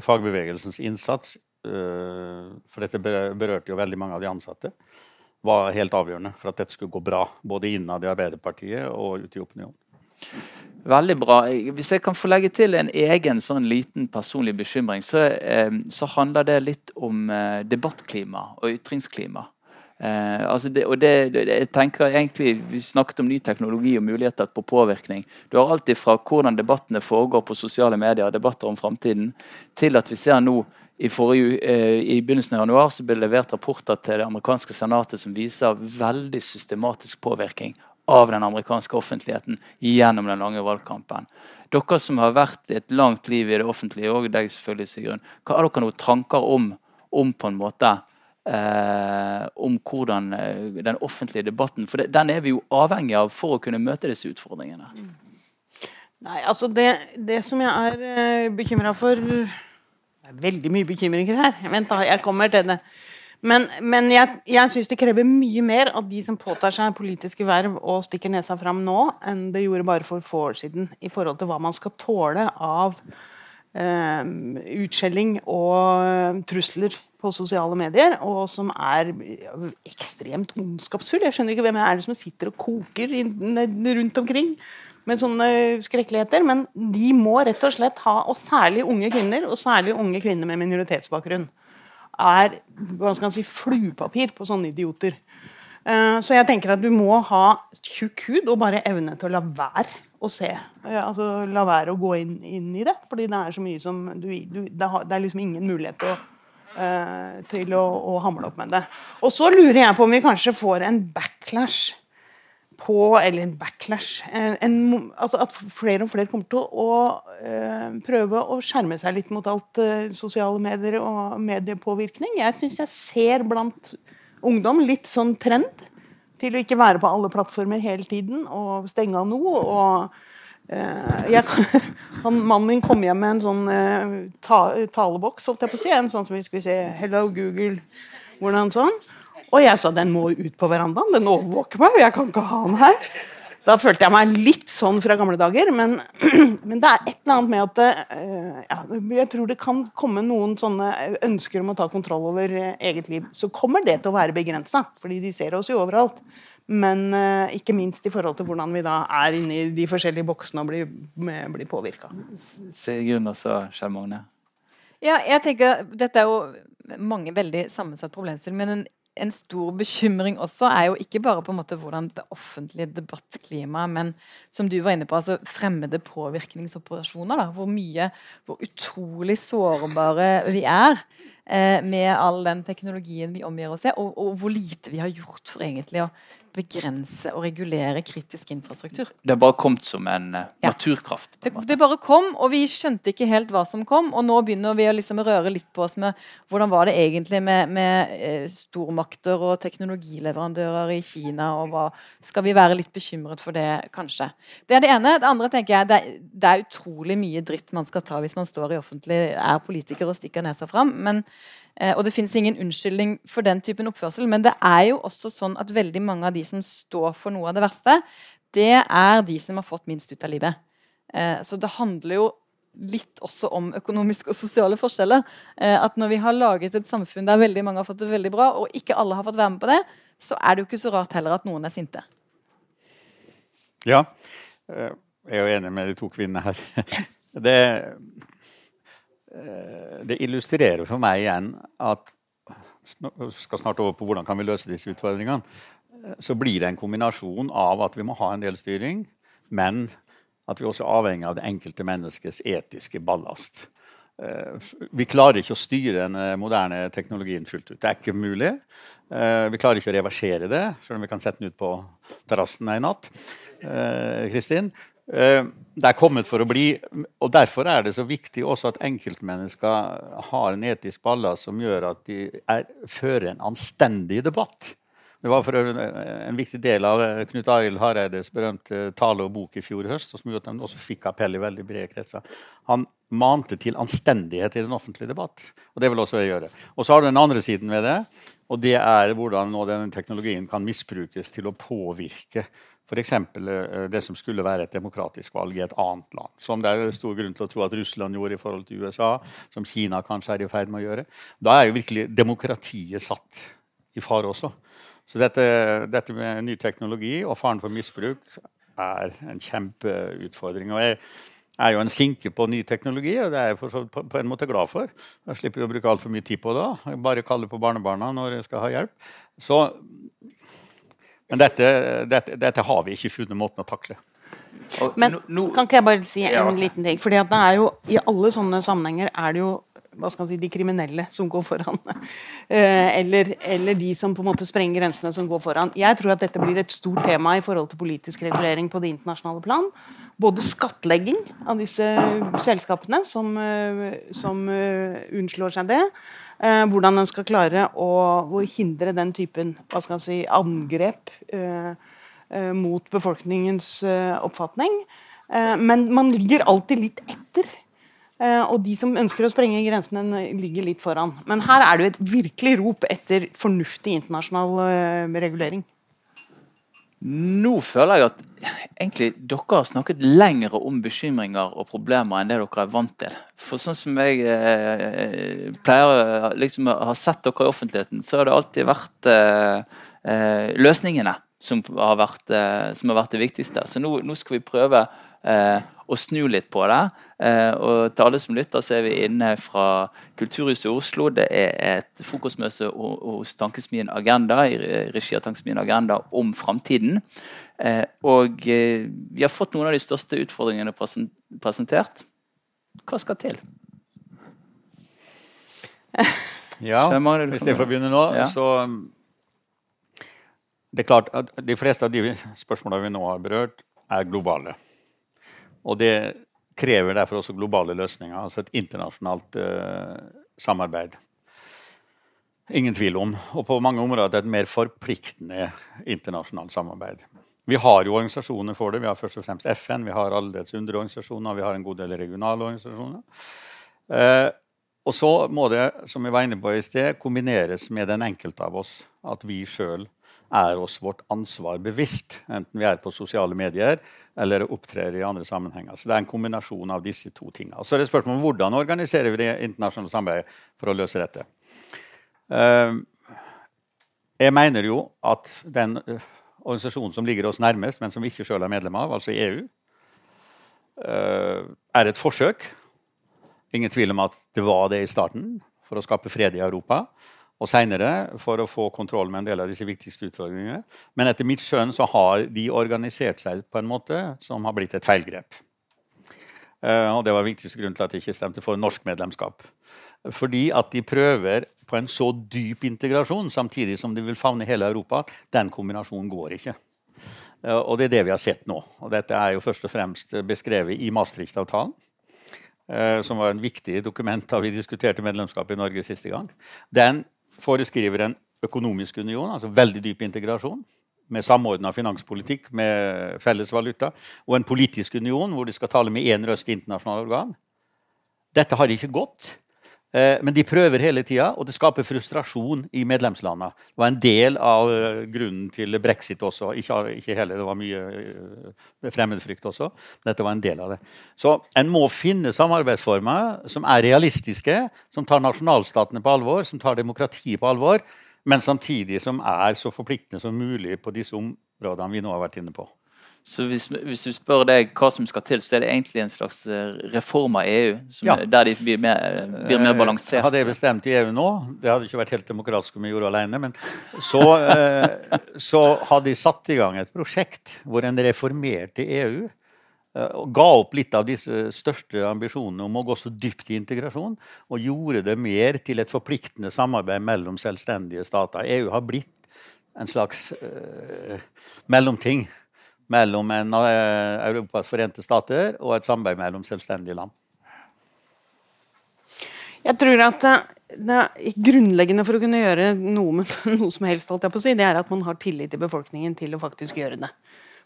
Fagbevegelsens innsats, øh, for dette berørte jo veldig mange av de ansatte, var helt avgjørende for at dette skulle gå bra. Både innad i Arbeiderpartiet og ute i opinionen. Veldig bra. Hvis jeg kan få legge til en egen sånn liten personlig bekymring, så, eh, så handler det litt om eh, debattklima og ytringsklima. Eh, altså det, og det, det, jeg tenker egentlig, Vi snakket om ny teknologi og muligheter på påvirkning. Du har alltid fra hvordan debattene foregår på sosiale medier, debatter om framtiden, til at vi ser nå i, forrige, eh, I begynnelsen av januar så ble det levert rapporter til det amerikanske senatet som viser veldig systematisk påvirkning av den amerikanske offentligheten gjennom den lange valgkampen. Dere som har vært i et langt liv i det offentlige, og deg selvfølgelig, Sigrun, hva har dere noen tanker om, om på en måte eh, om hvordan eh, den offentlige debatten For det, den er vi jo avhengig av for å kunne møte disse utfordringene. Nei, altså det, det som jeg er uh, bekymra for Det er veldig mye bekymringer her. Vent, da, jeg kommer til det. Men, men jeg, jeg syns det krever mye mer av de som påtar seg politiske verv og stikker nesa fram nå, enn det gjorde bare for få år siden, i forhold til hva man skal tåle av eh, utskjelling og trusler på sosiale medier, og som er ekstremt ondskapsfull. Jeg skjønner ikke hvem er det som sitter og koker rundt omkring med sånne skrekkeligheter, men de må rett og slett ha, og særlig unge kvinner, og særlig unge kvinner med minoritetsbakgrunn, er hva skal si, fluepapir på sånne idioter. Eh, Så jeg tenker at du må ha tjukk hud og bare evne til å la være å se. Eh, Altså la være å gå inn, inn i det, fordi det er så mye som du, du det er liksom ingen mulighet til å eh, til å, å hamle opp med det. Og så lurer jeg på om vi kanskje får en backlash på Eller en backlash en, en, altså At flere og flere kommer til å eh, prøve å skjerme seg litt mot alt eh, sosiale medier og mediepåvirkning. Jeg syns jeg ser blant ungdom litt sånn trend til å ikke være på alle plattformer hele tiden og stenge av noe. og jeg, han, mannen min kom hjem med en sånn eh, ta, taleboks, holdt jeg på å si. En sånn som vi skulle se 'Hello, Google', hvordan sånn. Og jeg sa den må ut på verandaen. Den overvåker meg, og jeg kan ikke ha den her. Da følte jeg meg litt sånn fra gamle dager, men, men det er et eller annet med at eh, ja, Jeg tror det kan komme noen sånne ønsker om å ta kontroll over eh, eget liv. Så kommer det til å være begrensa, fordi de ser oss jo overalt. Men uh, ikke minst i forhold til hvordan vi da er inne i de forskjellige boksene og blir, blir påvirka. Sigrun også, Kjell Magne. Ja, jeg tenker, Dette er jo mange veldig sammensatt problemstillinger. Men en en stor bekymring også er jo ikke bare på en måte hvordan det offentlige debattklimaet, men som du var inne på, altså fremmede påvirkningsoperasjoner. Da, hvor mye, hvor utrolig sårbare vi er med all den teknologien vi omgir oss med, og, og, hvor lite vi har gjort for egentlig å begrense og regulere kritisk infrastruktur. Det har bare kommet som en ja. naturkraft? Det, det, bare kom, og vi skjønte ikke helt hva som kom. Og nå begynner vi å liksom røre litt på oss med hvordan var det egentlig med, med eh, stormakter og teknologileverandører i Kina, og hva, skal vi være litt bekymret for det, kanskje? Det er det ene. Det andre tenker jeg, det, det er utrolig mye dritt man skal ta hvis man står i offentlig, er politiker og stikker nesa fram. men Eh, og det fins ingen unnskyldning for den typen oppførsel. Men det er jo også sånn at veldig mange av de som står for noe av det verste, det er de som har fått minst ut av livet. Eh, så det handler jo litt også om økonomiske og sosiale forskjeller. Eh, at når vi har laget et samfunn der veldig mange har fått det veldig bra, og ikke alle har fått være med på det, så er det jo ikke så rart heller at noen er sinte. Ja, jeg er jo enig med de to kvinnene her. Det Eh, det illustrerer for meg igjen at skal snart over på hvordan kan vi løse disse utfordringene. Eh, så blir det en kombinasjon av at vi må ha en del styring, men at vi også er avhengig av det enkelte menneskets etiske ballast. Eh, vi klarer ikke å styre den moderne teknologien fullt ut. Det er ikke mulig. Vi klarer ikke å reversere det, selv om vi kan sette den ut på terrassen en natt. Kristin. Eh, det er kommet for å bli. og Derfor er det så viktig også at enkeltmennesker har en etisk ballast som gjør at de er, fører en anstendig debatt. Det var for en viktig del av eh, Knut Arild Hareides berømte tale og bok i fjor høst, som gjorde at han også fikk appell i veldig brede kretser. Han mante til anstendighet i den offentlige debatt. Og det vil også jeg gjøre. Og så har du den andre siden ved det, og det er hvordan nå denne teknologien kan misbrukes til å påvirke F.eks. Eh, det som skulle være et demokratisk valg i et annet land. Som det er stor grunn til å tro at Russland gjorde i forhold til USA. Som Kina kanskje er i ferd med å gjøre. Da er jo virkelig demokratiet satt i fare også. Så dette, dette med ny teknologi og faren for misbruk er en kjempeutfordring. og jeg er jo en sinke på ny teknologi, og det er jeg på, en måte glad for. Jeg slipper å bruke altfor mye tid på det. Jeg bare kaller på barnebarna når jeg skal ha hjelp. Så men dette, dette, dette, har vi ikke funnet måten å takle. Men kan ikke jeg bare si en ja, okay. liten ting? Fordi det er jo, I alle sånne sammenhenger er det jo hva skal man si, de kriminelle som går foran. Eh, eller, eller, de som på en måte sprenger grensene, som går foran. Jeg tror at dette blir et stort tema i forhold til politisk regulering på det internasjonale plan. Både skattlegging av disse selskapene som, eh, som uh, unnslår seg det, Eh, hvordan en skal klare å, å, hindre den typen hva skal si, angrep eh, eh, mot befolkningens eh, oppfatning. Eh, men man ligger alltid litt etter. Og de som ønsker å sprenge grensene, ligger litt foran. Men her er det jo et virkelig rop etter fornuftig internasjonal regulering. Nå føler jeg at egentlig dere har snakket lengre om bekymringer og problemer enn det dere er vant til. For sånn som jeg eh, pleier liksom, har sett dere i offentligheten, så har det alltid vært eh, eh, løsningene som har, vært, eh, som har, vært, det viktigste. Så nå, nå skal vi prøve eh, å snu litt på det. Eh, og til alle som lytter, så er vi inne fra Kulturhuset i Oslo. Det er et frokostmøte hos Tankesmien Agenda i regi av Tankesmien Agenda om framtiden. Eh, og vi har fått noen av de største utfordringene presentert. Hva skal til? Ja, hvis jeg får begynne nå, ja. så Det er klart at de fleste av de spørsmålene vi nå har berørt, er globale. Og det krever derfor også globale løsninger, altså et internasjonalt uh, samarbeid. Ingen tvil om. Og på mange områder et mer forpliktende internasjonalt samarbeid. Vi har jo organisasjoner for det. Vi har først og fremst FN, vi har alle dets underorganisasjoner, vi har en god del regionale organisasjoner. Uh, og så må det som vi var inne på i sted, kombineres med den enkelte av oss. At vi sjøl er oss vårt ansvar bevisst, enten vi er på sosiale medier eller opptrer i andre sammenhenger. Så Det er en kombinasjon av disse to tingene. Så er det spørsmål om hvordan organiserer vi det internasjonale samarbeidet for å løse dette. Uh, jeg mener jo at den uh, organisasjonen som ligger oss nærmest, men som vi ikke sjøl er medlem av, altså EU, uh, er et forsøk. Ingen tvil om at det var det i starten, for å skape fred i Europa. Og seinere for å få kontroll med en del av disse viktigste utfordringene. Men etter mitt skjønn så har de organisert seg på en måte som har blitt et feilgrep. Uh, og det var viktigste grunn til at de ikke stemte for norsk medlemskap. Fordi at de prøver på en så dyp integrasjon samtidig som de vil favne hele Europa. Den kombinasjonen går ikke. Uh, og det er det vi har sett nå. Og dette er jo først og fremst beskrevet i Maastricht-avtalen. Uh, som var en viktig dokument da vi diskuterte medlemskap i Norge siste gang. Den foreskriver en økonomisk union, altså veldig dyp integrasjon, med samordna finanspolitikk, med felles valuta, og en politisk union hvor de skal tale med én røst i internasjonale organ. Dette har ikke gått. Eh, men de prøver hele tida, og det skaper frustrasjon i medlemslandene. Det var en del av eh, grunnen til brexit også. Ikke, ikke hele, det var mye eh, fremmedfrykt også. Dette var en del av det. Så en må finne samarbeidsformer som er realistiske, som tar nasjonalstatene på alvor, som tar demokratiet på alvor, men samtidig som er så forpliktende som mulig på disse områdene vi nå har vært inne på. Så hvis, hvis, du spør deg hva som skal til, så er det egentlig en slags eh, reform av EU? Ja. Der de blir mer, blir mer balansert? Hadde jeg bestemt i EU nå, det hadde ikke vært helt demokratisk om jeg gjorde alene, men så, eh, så hadde de satt i gang et prosjekt hvor en reformerte EU. Eh, og ga opp litt av disse største ambisjonene om å gå så dypt i integrasjon. Og gjorde det mer til et forpliktende samarbeid mellom selvstendige stater. EU har blitt en slags uh, mellomting mellom en, uh, Europas forente stater og et samarbeid mellom selvstendige land. Jeg tror at det, er grunnleggende for å kunne gjøre noe med noe som helst, si, det er at man har tillit i befolkningen til å faktisk gjøre det.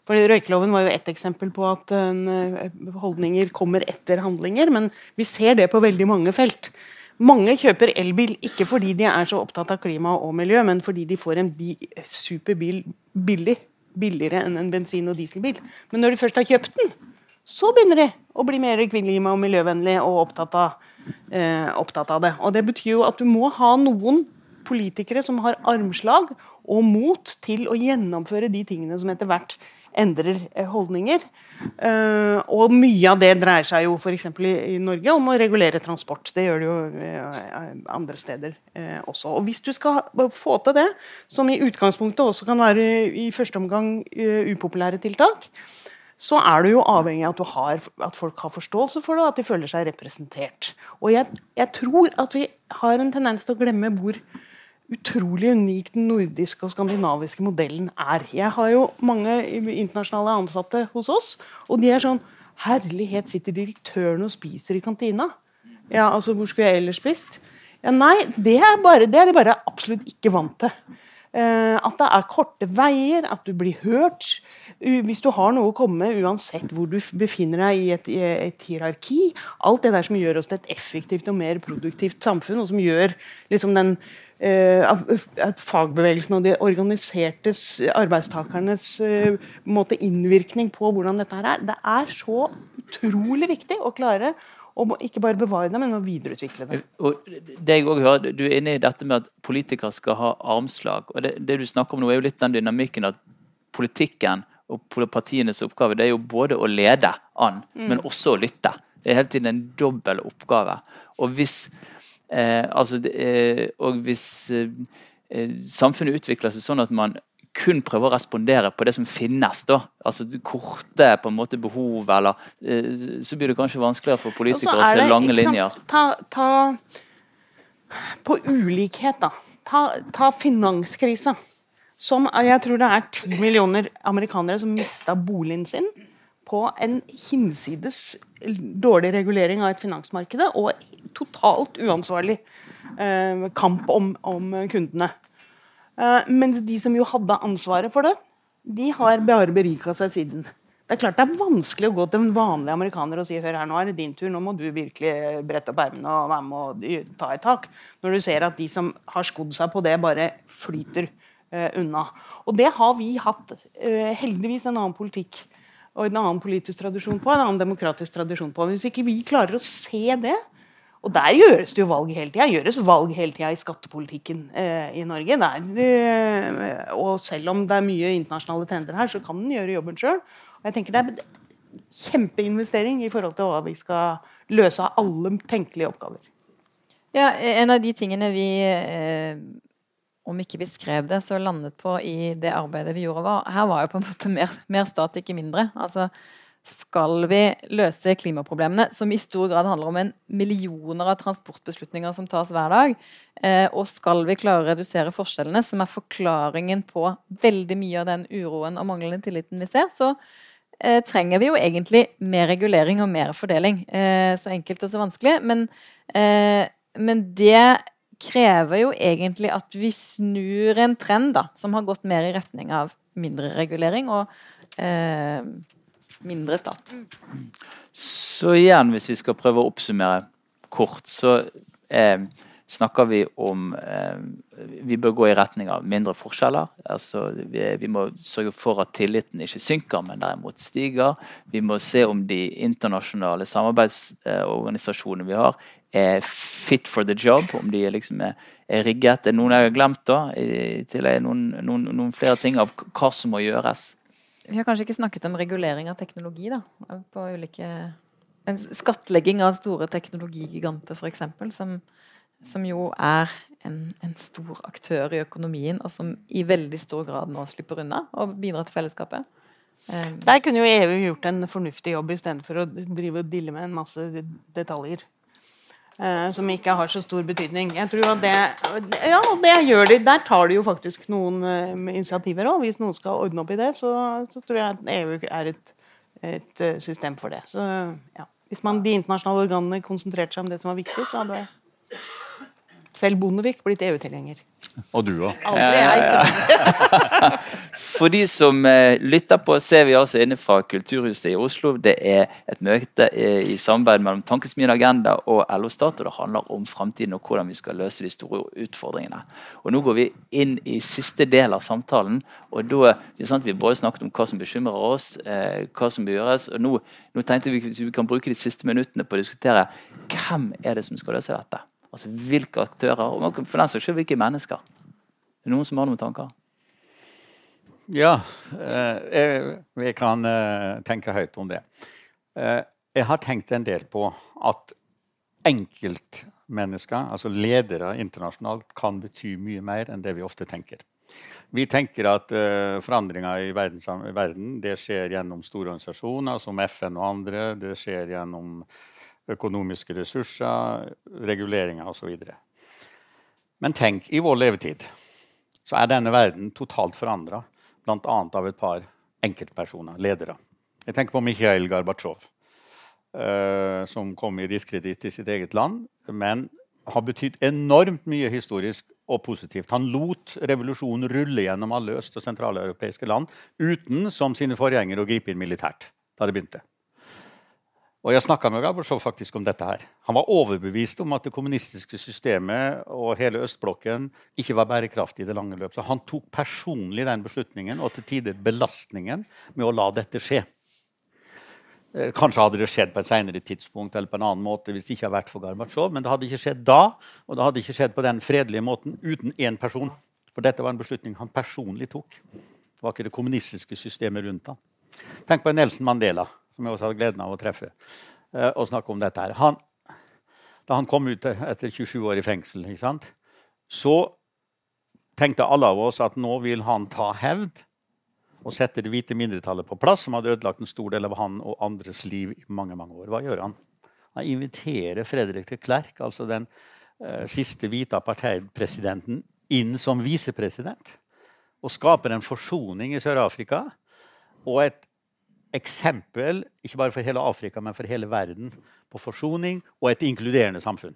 For Røykeloven var jo ett eksempel på at uh, holdninger kommer etter handlinger. Men vi ser det på veldig mange felt. Mange kjøper elbil ikke fordi de er så opptatt av klima og miljø, men fordi de får en superbil billig billigere enn en bensin- og dieselbil. Men når de først har kjøpt den, så begynner de å bli mer kvinnelige og miljøvennlig og opptatt av, eh, opptatt av, det. Og det betyr jo at du må ha noen politikere som har armslag og mot til å gjennomføre de tingene som etter hvert endrer eh, holdninger. Uh, og mye av det dreier seg jo f.eks. I, i Norge om å regulere transport. Det gjør det jo uh, andre steder uh, også. Og hvis du skal få til det, som i utgangspunktet også kan være i første omgang upopulære tiltak, så er du jo avhengig av at, har, at, folk har forståelse for det, og at de føler seg representert. Og jeg, jeg tror at vi har en tendens til å glemme hvor utrolig unik den nordiske og skandinaviske modellen er. Jeg har jo mange internasjonale ansatte hos oss, og de er sånn Herlighet, sitter direktøren og spiser i kantina? Ja, altså, hvor skulle jeg ellers spist? Ja, nei, det er, bare, det er de bare absolutt ikke vant til. Eh, at det er korte veier, at du blir hørt. Hvis du har noe å komme med, uansett hvor du befinner deg i et, i et, hierarki. Alt det der som gjør oss til et effektivt og mer produktivt samfunn, og som gjør liksom den Eh, at fagbevegelsen og de organisertes arbeidstakernes eh, måte, innvirkning på hvordan dette her er. Det er så utrolig viktig å klare å ikke bare bevare det, men å videreutvikle det. Og det jeg også hører, Du er inne i dette med at politikere skal ha armslag. og det, det, du snakker om nå er jo litt den dynamikken at politikken og partienes oppgave det er jo både å lede an, mm. men også å lytte. Det er hele tiden en dobbel oppgave. Og hvis Eh, altså, eh, og hvis eh, eh, samfunnet utvikler seg sånn at man kun prøver å respondere på det som finnes, da, altså korte på en måte behov, eller eh, så blir det kanskje vanskeligere for politikere å se lange linjer. Ta, ta, på ulikhet, da. Ta, ta finanskrisa. Som jeg tror det er ti millioner amerikanere som mista boligen sin på en hinsides dårlig regulering av et finansmarked og totalt uansvarlig eh, kamp om, om kundene. Eh, mens de som jo hadde ansvaret for det, de har bare berika seg siden. Det er klart det er vanskelig å gå til en vanlig amerikaner og si hør her, nå er det din tur, nå må du virkelig brette opp ermene og være med og ta et tak. Når du ser at de som har skodd seg på det, bare flyter eh, unna. Og det har vi hatt eh, heldigvis en annen politikk og en annen politisk tradisjon på, en annen demokratisk tradisjon på. Hvis ikke vi klarer å se det, og der gjøres det jo valg hele tida. Gjøres valg hele tida i skattepolitikken eh, i Norge. Der, eh, og selv om det er mye internasjonale trender her, så kan den gjøre jobben sjøl. Jeg tenker det er kjempeinvestering i forhold til hva vi skal løse av alle tenkelige oppgaver. Ja, En av de tingene vi eh, om ikke vi skrev det, så landet på i det arbeidet vi gjorde, var Her var jo på en måte mer, mer stat, ikke mindre. Altså, skal vi løse klimaproblemene, som i stor grad handler om en millioner av transportbeslutninger som tas hver dag, eh, og skal vi klare å redusere forskjellene, som er forklaringen på veldig mye av den uroen og manglende tilliten vi ser, så eh, trenger vi jo egentlig mer regulering og mer fordeling. Eh, så enkelt og så vanskelig. Men, men det krever jo egentlig at vi snur en trend da, som har gått mer i retning av mindre regulering og mindre stat. Så igjen, hvis vi skal prøve å oppsummere kort, så eh, snakker vi om eh, Vi bør gå i retning av mindre forskjeller. Altså, vi, vi, må sørge for at tilliten ikke synker, men derimot stiger. Vi må se om de internasjonale samarbeidsorganisasjonene vi har, er fit for the job. Om de liksom er, er rigget. Noen jeg har glemt, da. I tillegg noen, noen, noen flere ting av hva som må gjøres. Vi har kanskje ikke snakket om regulering av teknologi, da. På ulike En skattlegging av store teknologigiganter, f.eks., som, som jo er en, en, stor aktør i økonomien, og som i veldig stor grad nå slipper unna og bidrar til fellesskapet. Um, Der kunne jo EU gjort en fornuftig jobb istedenfor å drive og dille med en masse detaljer. Uh, som ikke har så stor betydning. Jeg tror at det, ja, det gjør de. Der tar de jo faktisk noen uh, initiativer òg. Hvis noen skal ordne opp i det, så, så tror jeg at EU er et, et uh, system for det. Så, ja. Hvis man, de internasjonale organene konsentrerte seg om det som var viktig, så hadde selv Bondevik blitt EU-tilhenger. Og du òg. Aldri jeg, For de som eh, lytter på, ser vi altså inne fra Kulturhuset i Oslo. Det er et møte eh, i samarbeid mellom Tankesmien Agenda og LO Stat. og Det handler om framtiden og hvordan vi skal løse de store utfordringene. Og Nå går vi inn i siste del av samtalen. og da, det er sant, Vi både snakket om hva som bekymrer oss, eh, hva som bør gjøres. og nå, nå tenkte vi at vi kan bruke de siste minuttene på å diskutere hvem er det som skal løse dette. Altså hvilke aktører, og for den saks skyld hvilke mennesker. Er det noen som har noen tanker? Ja, eh, jeg, jeg kan eh, tenke høyt om det. Eh, jeg har tenkt en del på at enkeltmennesker, altså ledere internasjonalt, kan bety mye mer enn det vi ofte tenker. Vi tenker at uh, forandringer i verden, verden, det skjer gjennom store organisasjoner som FN og andre. Det skjer gjennom økonomiske ressurser, reguleringer osv. Men tenk, i vår levetid så er denne verden totalt forandra, bl.a. av et par enkeltpersoner, ledere. Jeg tenker på Mikhail Gorbatsjov, uh, som kom i diskreditt i sitt eget land, men har betydd enormt mye historisk og positivt. Han lot revolusjonen rulle gjennom alle øst- og sentraleuropeiske land uten, som sine forgjengere, å gripe inn militært da det begynte. Og Jeg snakka med Gorbatsjov faktisk om dette. her. Han var overbevist om at det kommunistiske systemet og hele østblokken ikke var bærekraftig i det lange løp. Så han tok personlig den beslutningen og til tider belastningen med å la dette skje. Eh, kanskje hadde det skjedd på et senere tidspunkt eller på en annen måte hvis det ikke hadde vært for Gorbatsjov, men det hadde ikke skjedd da, og det hadde ikke skjedd på den fredelige måten uten én person. For dette var en beslutning han personlig tok. Det var ikke det kommunistiske systemet rundt ham. Tenk på Nelson Mandela som jeg også hadde gleden av å treffe, uh, og snakke om dette. her. Han, da han kom ut etter 27 år i fengsel, så tenkte alle av oss at nå vil han ta hevd og sette det hvite mindretallet på plass, som hadde ødelagt en stor del av han og andres liv i mange mange år. Hva gjør han? Han inviterer Fredrik de Klerk, altså den eh, siste hvite apartheidpresidenten, inn som visepresident. Og skaper en forsoning i Sør-Afrika og et eksempel, ikke bare for hele Afrika, men for hele verden, på forsoning og et inkluderende samfunn.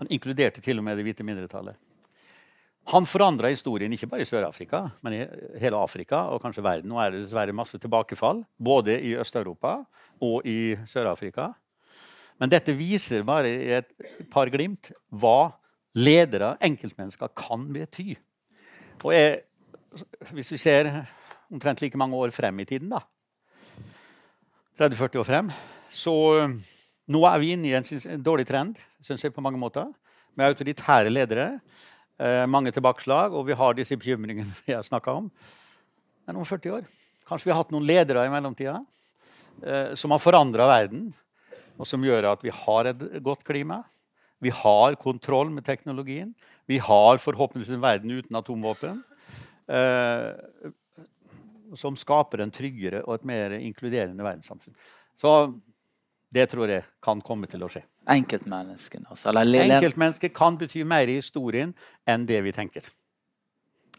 Han inkluderte til og med det hvite mindretallet. Han forandra historien ikke bare i Sør-Afrika, men i hele Afrika og kanskje verden. Nå er det dessverre masse tilbakefall, både i Øst-Europa og i Sør-Afrika. Men dette viser bare i et par glimt hva ledere, enkeltmennesker, kan bety. Og jeg, hvis vi ser omtrent like mange år frem i tiden, da, 30-40 år frem. Så eh, nå er vi inne i en, en dårlig trend synes jeg på mange måter, med autoritære ledere. Eh, mange tilbakeslag, og vi har disse bekymringene jeg snakka om. Men om 40 år Kanskje vi har hatt noen ledere i mellomtida eh, som har forandra verden, og som gjør at vi har et godt klima. Vi har kontroll med teknologien. Vi har forhåpentligvis en verden uten atomvåpen. Eh, som skaper en tryggere og et mer inkluderende verdenssamfunn. Så det tror jeg kan komme til å skje. Enkeltmenneskene, altså. Enkeltmennesket kan bety mer i historien enn det vi tenker.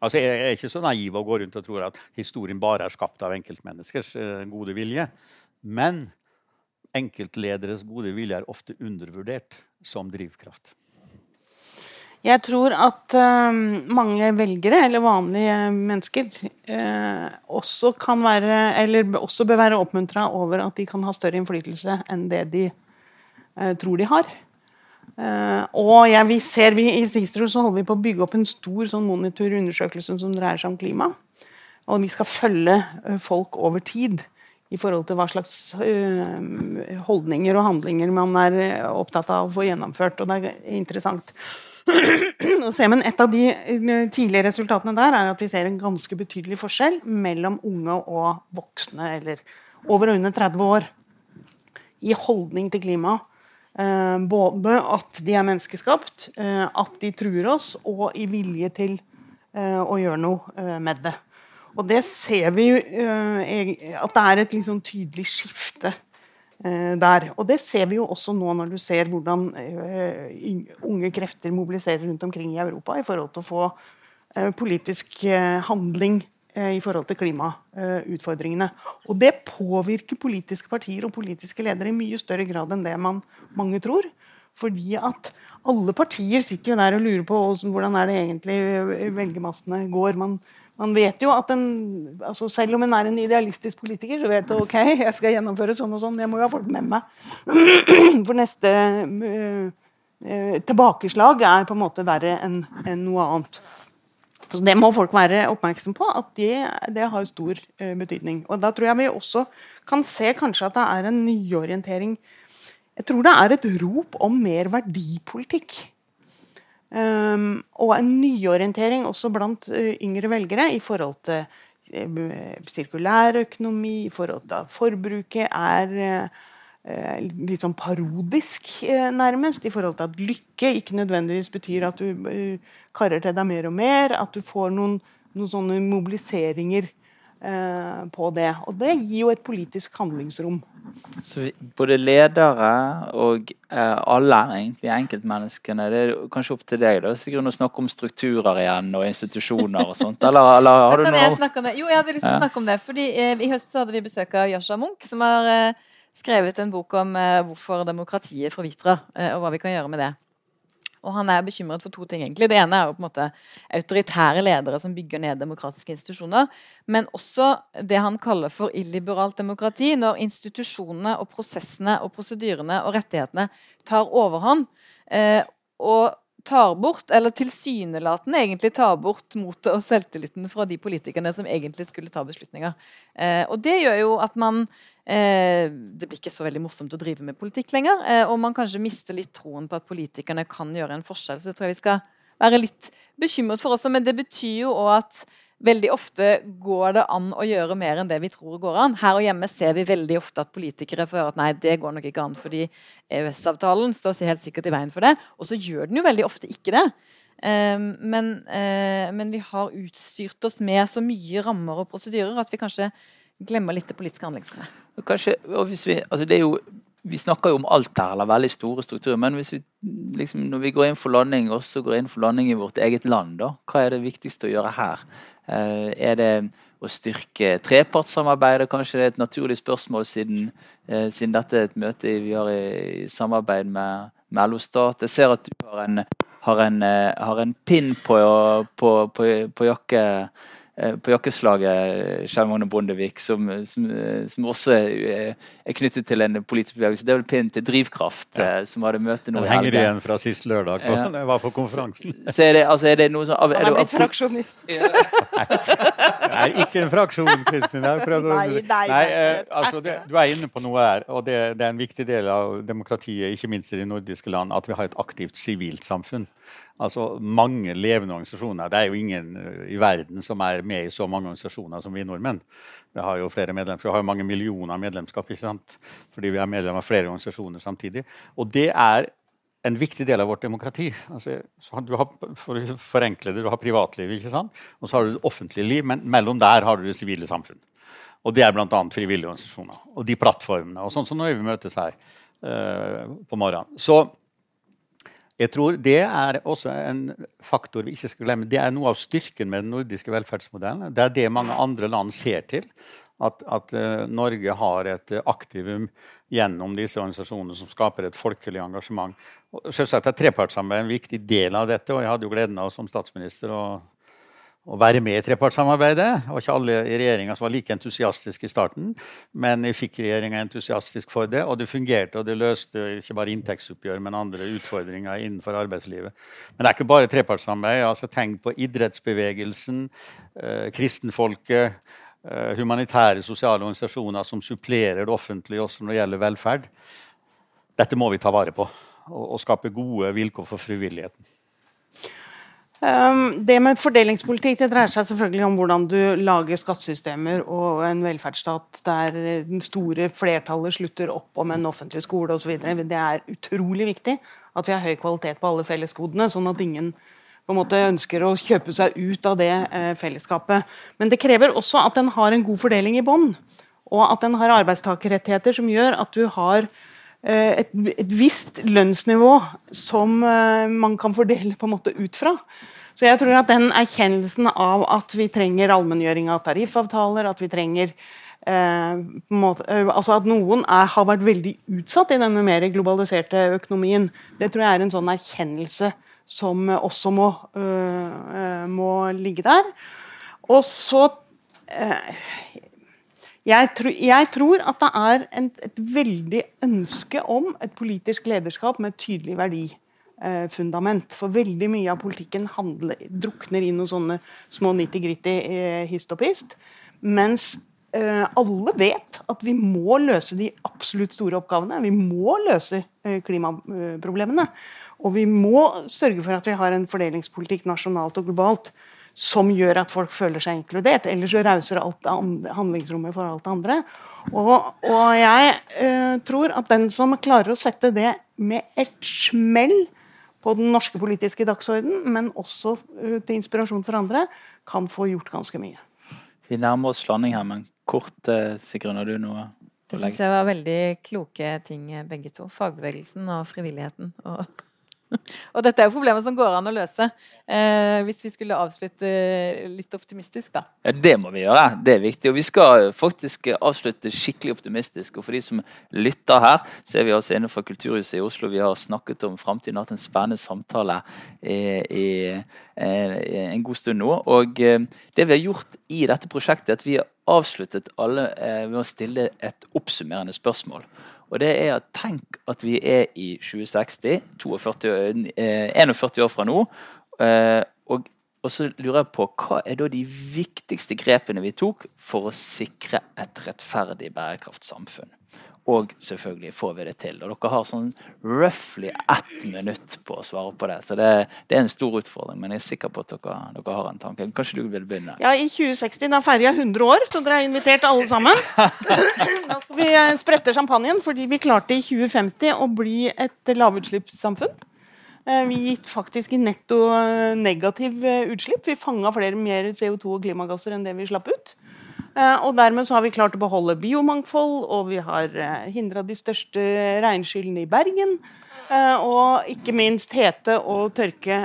Altså, jeg er ikke så naiv og går rundt og tror at historien bare er skapt av enkeltmenneskers uh, gode vilje. Men enkeltlederes gode vilje er ofte undervurdert som drivkraft. Jeg tror at uh, mange velgere, eller vanlige mennesker, uh, også kan være Eller også bør være oppmuntra over at de kan ha større innflytelse enn det de uh, tror de har. og jeg, vi ser vi, I Sistro så holder vi på å bygge opp en stor sånn monitorundersøkelse som dreier seg om klima. Og vi skal følge folk over tid i forhold til hva slags holdninger og handlinger man er opptatt av å få gjennomført. Og det er interessant men et av de eh, tidlige resultatene der er at vi ser en ganske betydelig forskjell mellom unge og voksne, eller over og under 30 år, i holdning til klima. Eh, både at de er menneskeskapt, eh, at de truer oss, og i vilje til å gjøre noe med det. Og det ser vi at det er et sånn tydelig skifte der. Og det ser vi jo også nå når du ser hvordan eh, unge krefter mobiliserer rundt omkring i Europa i forhold til å få eh, politisk handling i forhold til klimautfordringene. Og det påvirker politiske partier og politiske ledere i mye større grad enn det man, mange tror. Fordi at alle partier sitter jo der og lurer på hvordan er det egentlig velgermassene går. Man, man vet jo at en, altså Selv om en er en idealistisk politiker, så vet du ok, jeg skal gjennomføre sånn og sånn. Jeg må jo ha folk med meg. For neste uh, uh, tilbakeslag er på en måte verre enn en noe annet. Så Det må folk være oppmerksom på, at det, det har stor uh, betydning. Og Da tror jeg vi også kan se kanskje at det er en nyorientering. Jeg tror det er et rop om mer verdipolitikk. Um, og en nyorientering også blant uh, yngre velgere i forhold til uh, sirkulærøkonomi, i forhold til at forbruket er uh, litt sånn parodisk, nærmest. I forhold til at lykke ikke nødvendigvis betyr at du karer til deg mer og mer. At du får noen, noen sånne mobiliseringer på det. Og det gir jo et politisk handlingsrom. Så både ledere og eh, alle egentlig enkeltmenneskene Det er kanskje opp til deg da, Sigrun, å snakke om strukturer igjen og institusjoner og sånt. Eller, eller har du noe jeg Jo, jeg hadde lyst til å snakke om det. fordi eh, I høst så hadde vi besøk av Yasha Munch, som har eh, skrevet en bok om eh, hvorfor demokratiet forvitrer, eh, og hva vi kan gjøre med det. Og han er bekymret for to ting. egentlig. Det ene er jo på en måte autoritære ledere som bygger ned demokratiske institusjoner. Men også det han kaller for illiberalt demokrati, når institusjonene og prosessene og prosedyrene og rettighetene tar overhånd. Eh, og tar bort, eller tilsynelatende egentlig tar bort motet og selvtilliten fra de politikerne som egentlig skulle ta beslutninger. Eh, og det gjør jo at man eh, Det blir ikke så veldig morsomt å drive med politikk lenger. Eh, og man kanskje mister litt troen på at politikerne kan gjøre en forskjell. Så det tror jeg vi skal være litt bekymret for også. Men det betyr jo òg at veldig ofte går det an å gjøre mer enn det vi tror går an. Her og hjemme ser vi veldig ofte at politikere får høre at nei, det går nok ikke an fordi EØS-avtalen står helt sikkert i veien for det. Og så gjør den jo veldig ofte ikke det. Um, men, uh, men, vi har utstyrt oss med så mye rammer og prosedyrer at vi kanskje glemmer litt det politiske handlingsrommet. Kanskje, og vi, altså det er jo vi snakker jo om alt her, eller veldig store strukturer. Men vi, liksom, når vi går inn for landing, også går inn for landing i vårt eget land, da, hva er det viktigste å gjøre her? Eh, er det å styrke trepartssamarbeidet? Kanskje det er et naturlig spørsmål siden, eh, siden dette er et møte vi har i, i samarbeid med, med Stat. Jeg ser at du har en, har en, eh, har en pin på, på, på, på jakke på jakkeslaget Kjell Magne Bondevik, som, som, som, også er, er, knyttet til en politisk bevegelse. Det er vel pinnen til Drivkraft, ja. Eh, som hadde møte nå i helgen. henger igjen fra sist lørdag da ja. jeg var på konferansen. Så er det, altså, er det noe sånn Han er blitt fraksjonist. nei, ikke en fraksjon, Kristin. Nei, nei, eh, altså, det, du er inne på noe her, og det, det er en viktig del av demokratiet, ikke minst i de nordiske land, at vi har et aktivt sivilt samfunn. Altså mange levende organisasjoner. Det er jo ingen eh, i verden som er med i så mange organisasjoner som vi nordmenn. Vi har jo flere medlemmer, vi har jo mange millioner medlemskap ikke sant? fordi vi er medlem av flere organisasjoner samtidig. Og det er en viktig del av vårt demokrati. Altså, du har, for det, du har privatlivet, ikke sant? og så har du det offentlige liv, men mellom der har du det sivile samfunn. Og det er bl.a. frivillige organisasjoner. Og de plattformene. og sånn som når vi møtes her uh, på morgenen. Så jeg tror det er også en faktor vi ikke skal glemme. Det er noe av styrken med den nordiske velferdsmodellen. Det er det mange andre land ser til. At, at uh, Norge har et aktivum gjennom disse organisasjonene som skaper et folkelig engasjement. Og selvsagt er Trepartssamarbeid en viktig del av dette. og Jeg hadde jo gleden av som statsminister å, å være med i trepartssamarbeidet. Det var ikke alle i regjeringa var like entusiastiske i starten, men jeg fikk regjeringa entusiastisk for det, og det fungerte. Og det løste ikke bare inntektsoppgjør, men andre utfordringer innenfor arbeidslivet. Men det er ikke bare trepartssamarbeid. altså Tenk på idrettsbevegelsen, eh, kristenfolket Eh, humanitære sosiale organisasjoner som supplerer det offentlige også når det gjelder velferd. Dette må vi ta vare på og, og skape gode vilkår for frivilligheten. Um, det med fordelingspolitikk det dreier seg selvfølgelig om hvordan du lager skattesystemer og en velferdsstat der den store flertallet slutter opp om en offentlig skole osv. Det er utrolig viktig at vi har høy kvalitet på alle fellesgodene, sånn at ingen på en måte ønsker å kjøpe seg ut av det eh, fellesskapet. Men det krever også at den har en god fordeling i bånd. Og at den har arbeidstakerrettigheter som gjør at du har eh, et, et, visst lønnsnivå som eh, man kan fordele på en måte ut fra. Så jeg tror at den erkjennelsen av at vi trenger allmenngjøring av tariffavtaler, at vi trenger eh, måte, altså at noen er, har vært veldig utsatt i denne mer globaliserte økonomien, det tror jeg er en sånn erkjennelse som også må, øh, må ligge der. Og så øh, jeg, tro, jeg, tror at det er en, et veldig ønske om et politisk lederskap med et tydelig verdifundament. For veldig mye av politikken handler, drukner i noen sånne små nitty-gritty eh, hist og pist. Mens eh, alle vet at vi må løse de absolutt store oppgavene. Vi må løse eh, klimaproblemene. Og vi må sørge for at vi har en fordelingspolitikk nasjonalt og globalt som gjør at folk føler seg inkludert. Ellers så rauser alt handlingsrommet for alt det andre. Og, og jeg eh, tror at den som klarer å sette det med et smell på den norske politiske dagsorden, men også uh, til inspirasjon for andre, kan få gjort ganske mye. Vi nærmer oss landing her, men kort, eh, Sigrun, har du noe? Det syns jeg var veldig kloke ting, begge to. Fagbevegelsen og frivilligheten. og og dette er jo problemer som går an å løse. Eh, hvis vi skulle avslutte litt optimistisk, da. Ja, Det må vi gjøre. Det er viktig. Og vi skal faktisk avslutte skikkelig optimistisk. Og for de som lytter her, så er vi altså inne fra Kulturhuset i Oslo. Vi har snakket om framtiden, hatt en spennende samtale i, i, i, en god stund nå. Og eh, det vi har gjort i dette prosjektet, er at vi har avsluttet alle eh, ved å stille et oppsummerende spørsmål. Og det er at Tenk at vi er i 2060, 42, eh, 41 år fra nå. Eh, og, og, så lurer jeg på hva er da de viktigste grepene vi tok for å sikre et rettferdig bærekraftsamfunn? Og selvfølgelig får vi det til. Og dere har sånn roughly ett minutt på å svare på det. Så det, det, er en stor utfordring, men jeg er sikker på at dere, dere har en tanke. Kanskje du vil begynne? Ja, I 2060 da feirer jeg 100 år, så dere har invitert alle sammen. Da skal vi eh, sprette champagnen, fordi vi klarte i 2050 å bli et lavutslippssamfunn. Eh, vi gikk faktisk i netto eh, negativ utslipp. Vi fanga flere mer CO2 og klimagasser enn det vi slapp ut. Eh, og dermed så har vi klart å beholde biomangfold, og vi har eh, hindra de største regnskyllene i Bergen. Eh, og ikke minst hete og tørke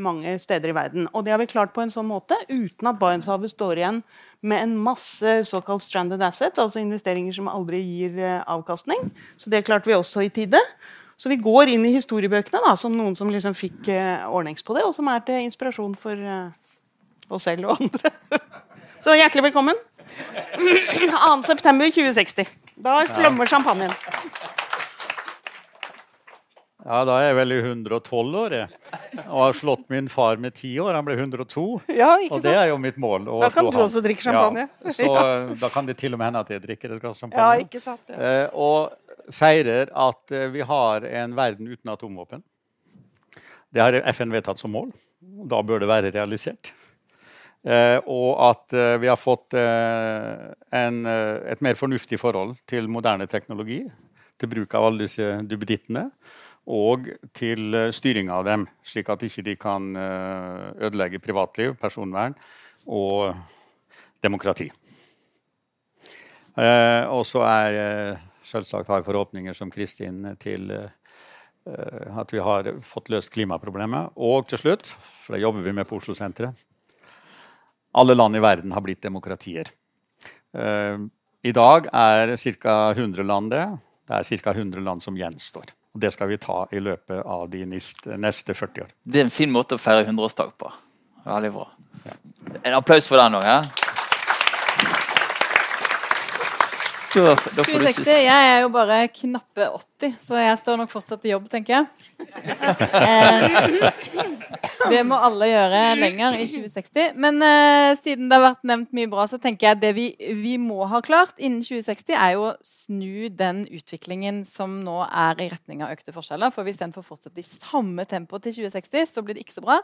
mange steder i verden. Og det har vi klart på en sånn måte uten at Barentshavet står igjen med en masse såkalt stranded assets, altså investeringer som aldri gir avkastning. Så det klarte vi også i tide. Så vi går inn i historiebøkene da, som noen som liksom fikk ordnings på det, og som er til inspirasjon for oss selv og andre. Så hjertelig velkommen. 2.9.2060. Da flommer champagnen. Ja, da er jeg vel i 112 år, jeg. Og har slått min far med ti år. Han ble 102. Ja, og det er jo mitt mål. Da kan du han. også drikke champagne. Ja, så eh, da kan det til og med hende at jeg drikker et glass champagne. Ja, ikke sant, ja. Eh, og feirer at eh, vi har en verden uten atomvåpen. Det har FN vedtatt som mål. Da bør det være realisert. Eh, og at eh, vi har fått en, et mer fornuftig forhold til moderne teknologi. Til bruk av alle disse duppedittene. og til styring av dem, slik at ikke de kan ødelegge privatliv, personvern og demokrati. Og så er selvsagt har forhåpninger som Kristin til eh, at vi har fått løst klimaproblemet. Og til slutt, for det jobber vi med på Oslo-senteret, alle land i verden har blitt demokratier. Eh, I dag er ca. 100 land det. Det er ca. 100 land som gjenstår. Og Det skal vi ta i løpet av de neste, neste 40 år. Det er en fin måte å feire 100-årsdag på. Veldig bra. En applaus for den òg. Ja? Da, da får du 2060. Jeg er jo bare knappe 80, så jeg står nok fortsatt i jobb, tenker jeg. Eh, det må alle gjøre lenger i 2060. Men eh, siden det har vært nevnt mye bra, så tenker jeg at det vi, vi må ha klart innen 2060, er jo å snu den utviklingen som nå er i retning av økte forskjeller. For hvis den får fortsette i samme tempo til 2060, så blir det ikke så bra.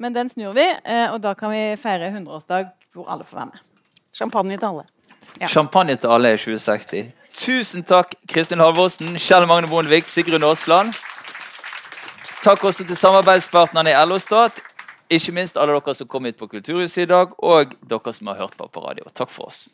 Men den snur vi, eh, og da kan vi feire 100-årsdag hvor alle får være med. Champagne til alle. Champagne til alle i 2060. Tusen takk, Kristin Halvorsen, Kjell Magne Bondevik, Sigrun Aasland. Takk også til samarbeidspartnerne i LO Stat. Ikke minst alle dere som kom hit på Kulturhuset i dag, og dere som har hørt på på radio. Takk for oss.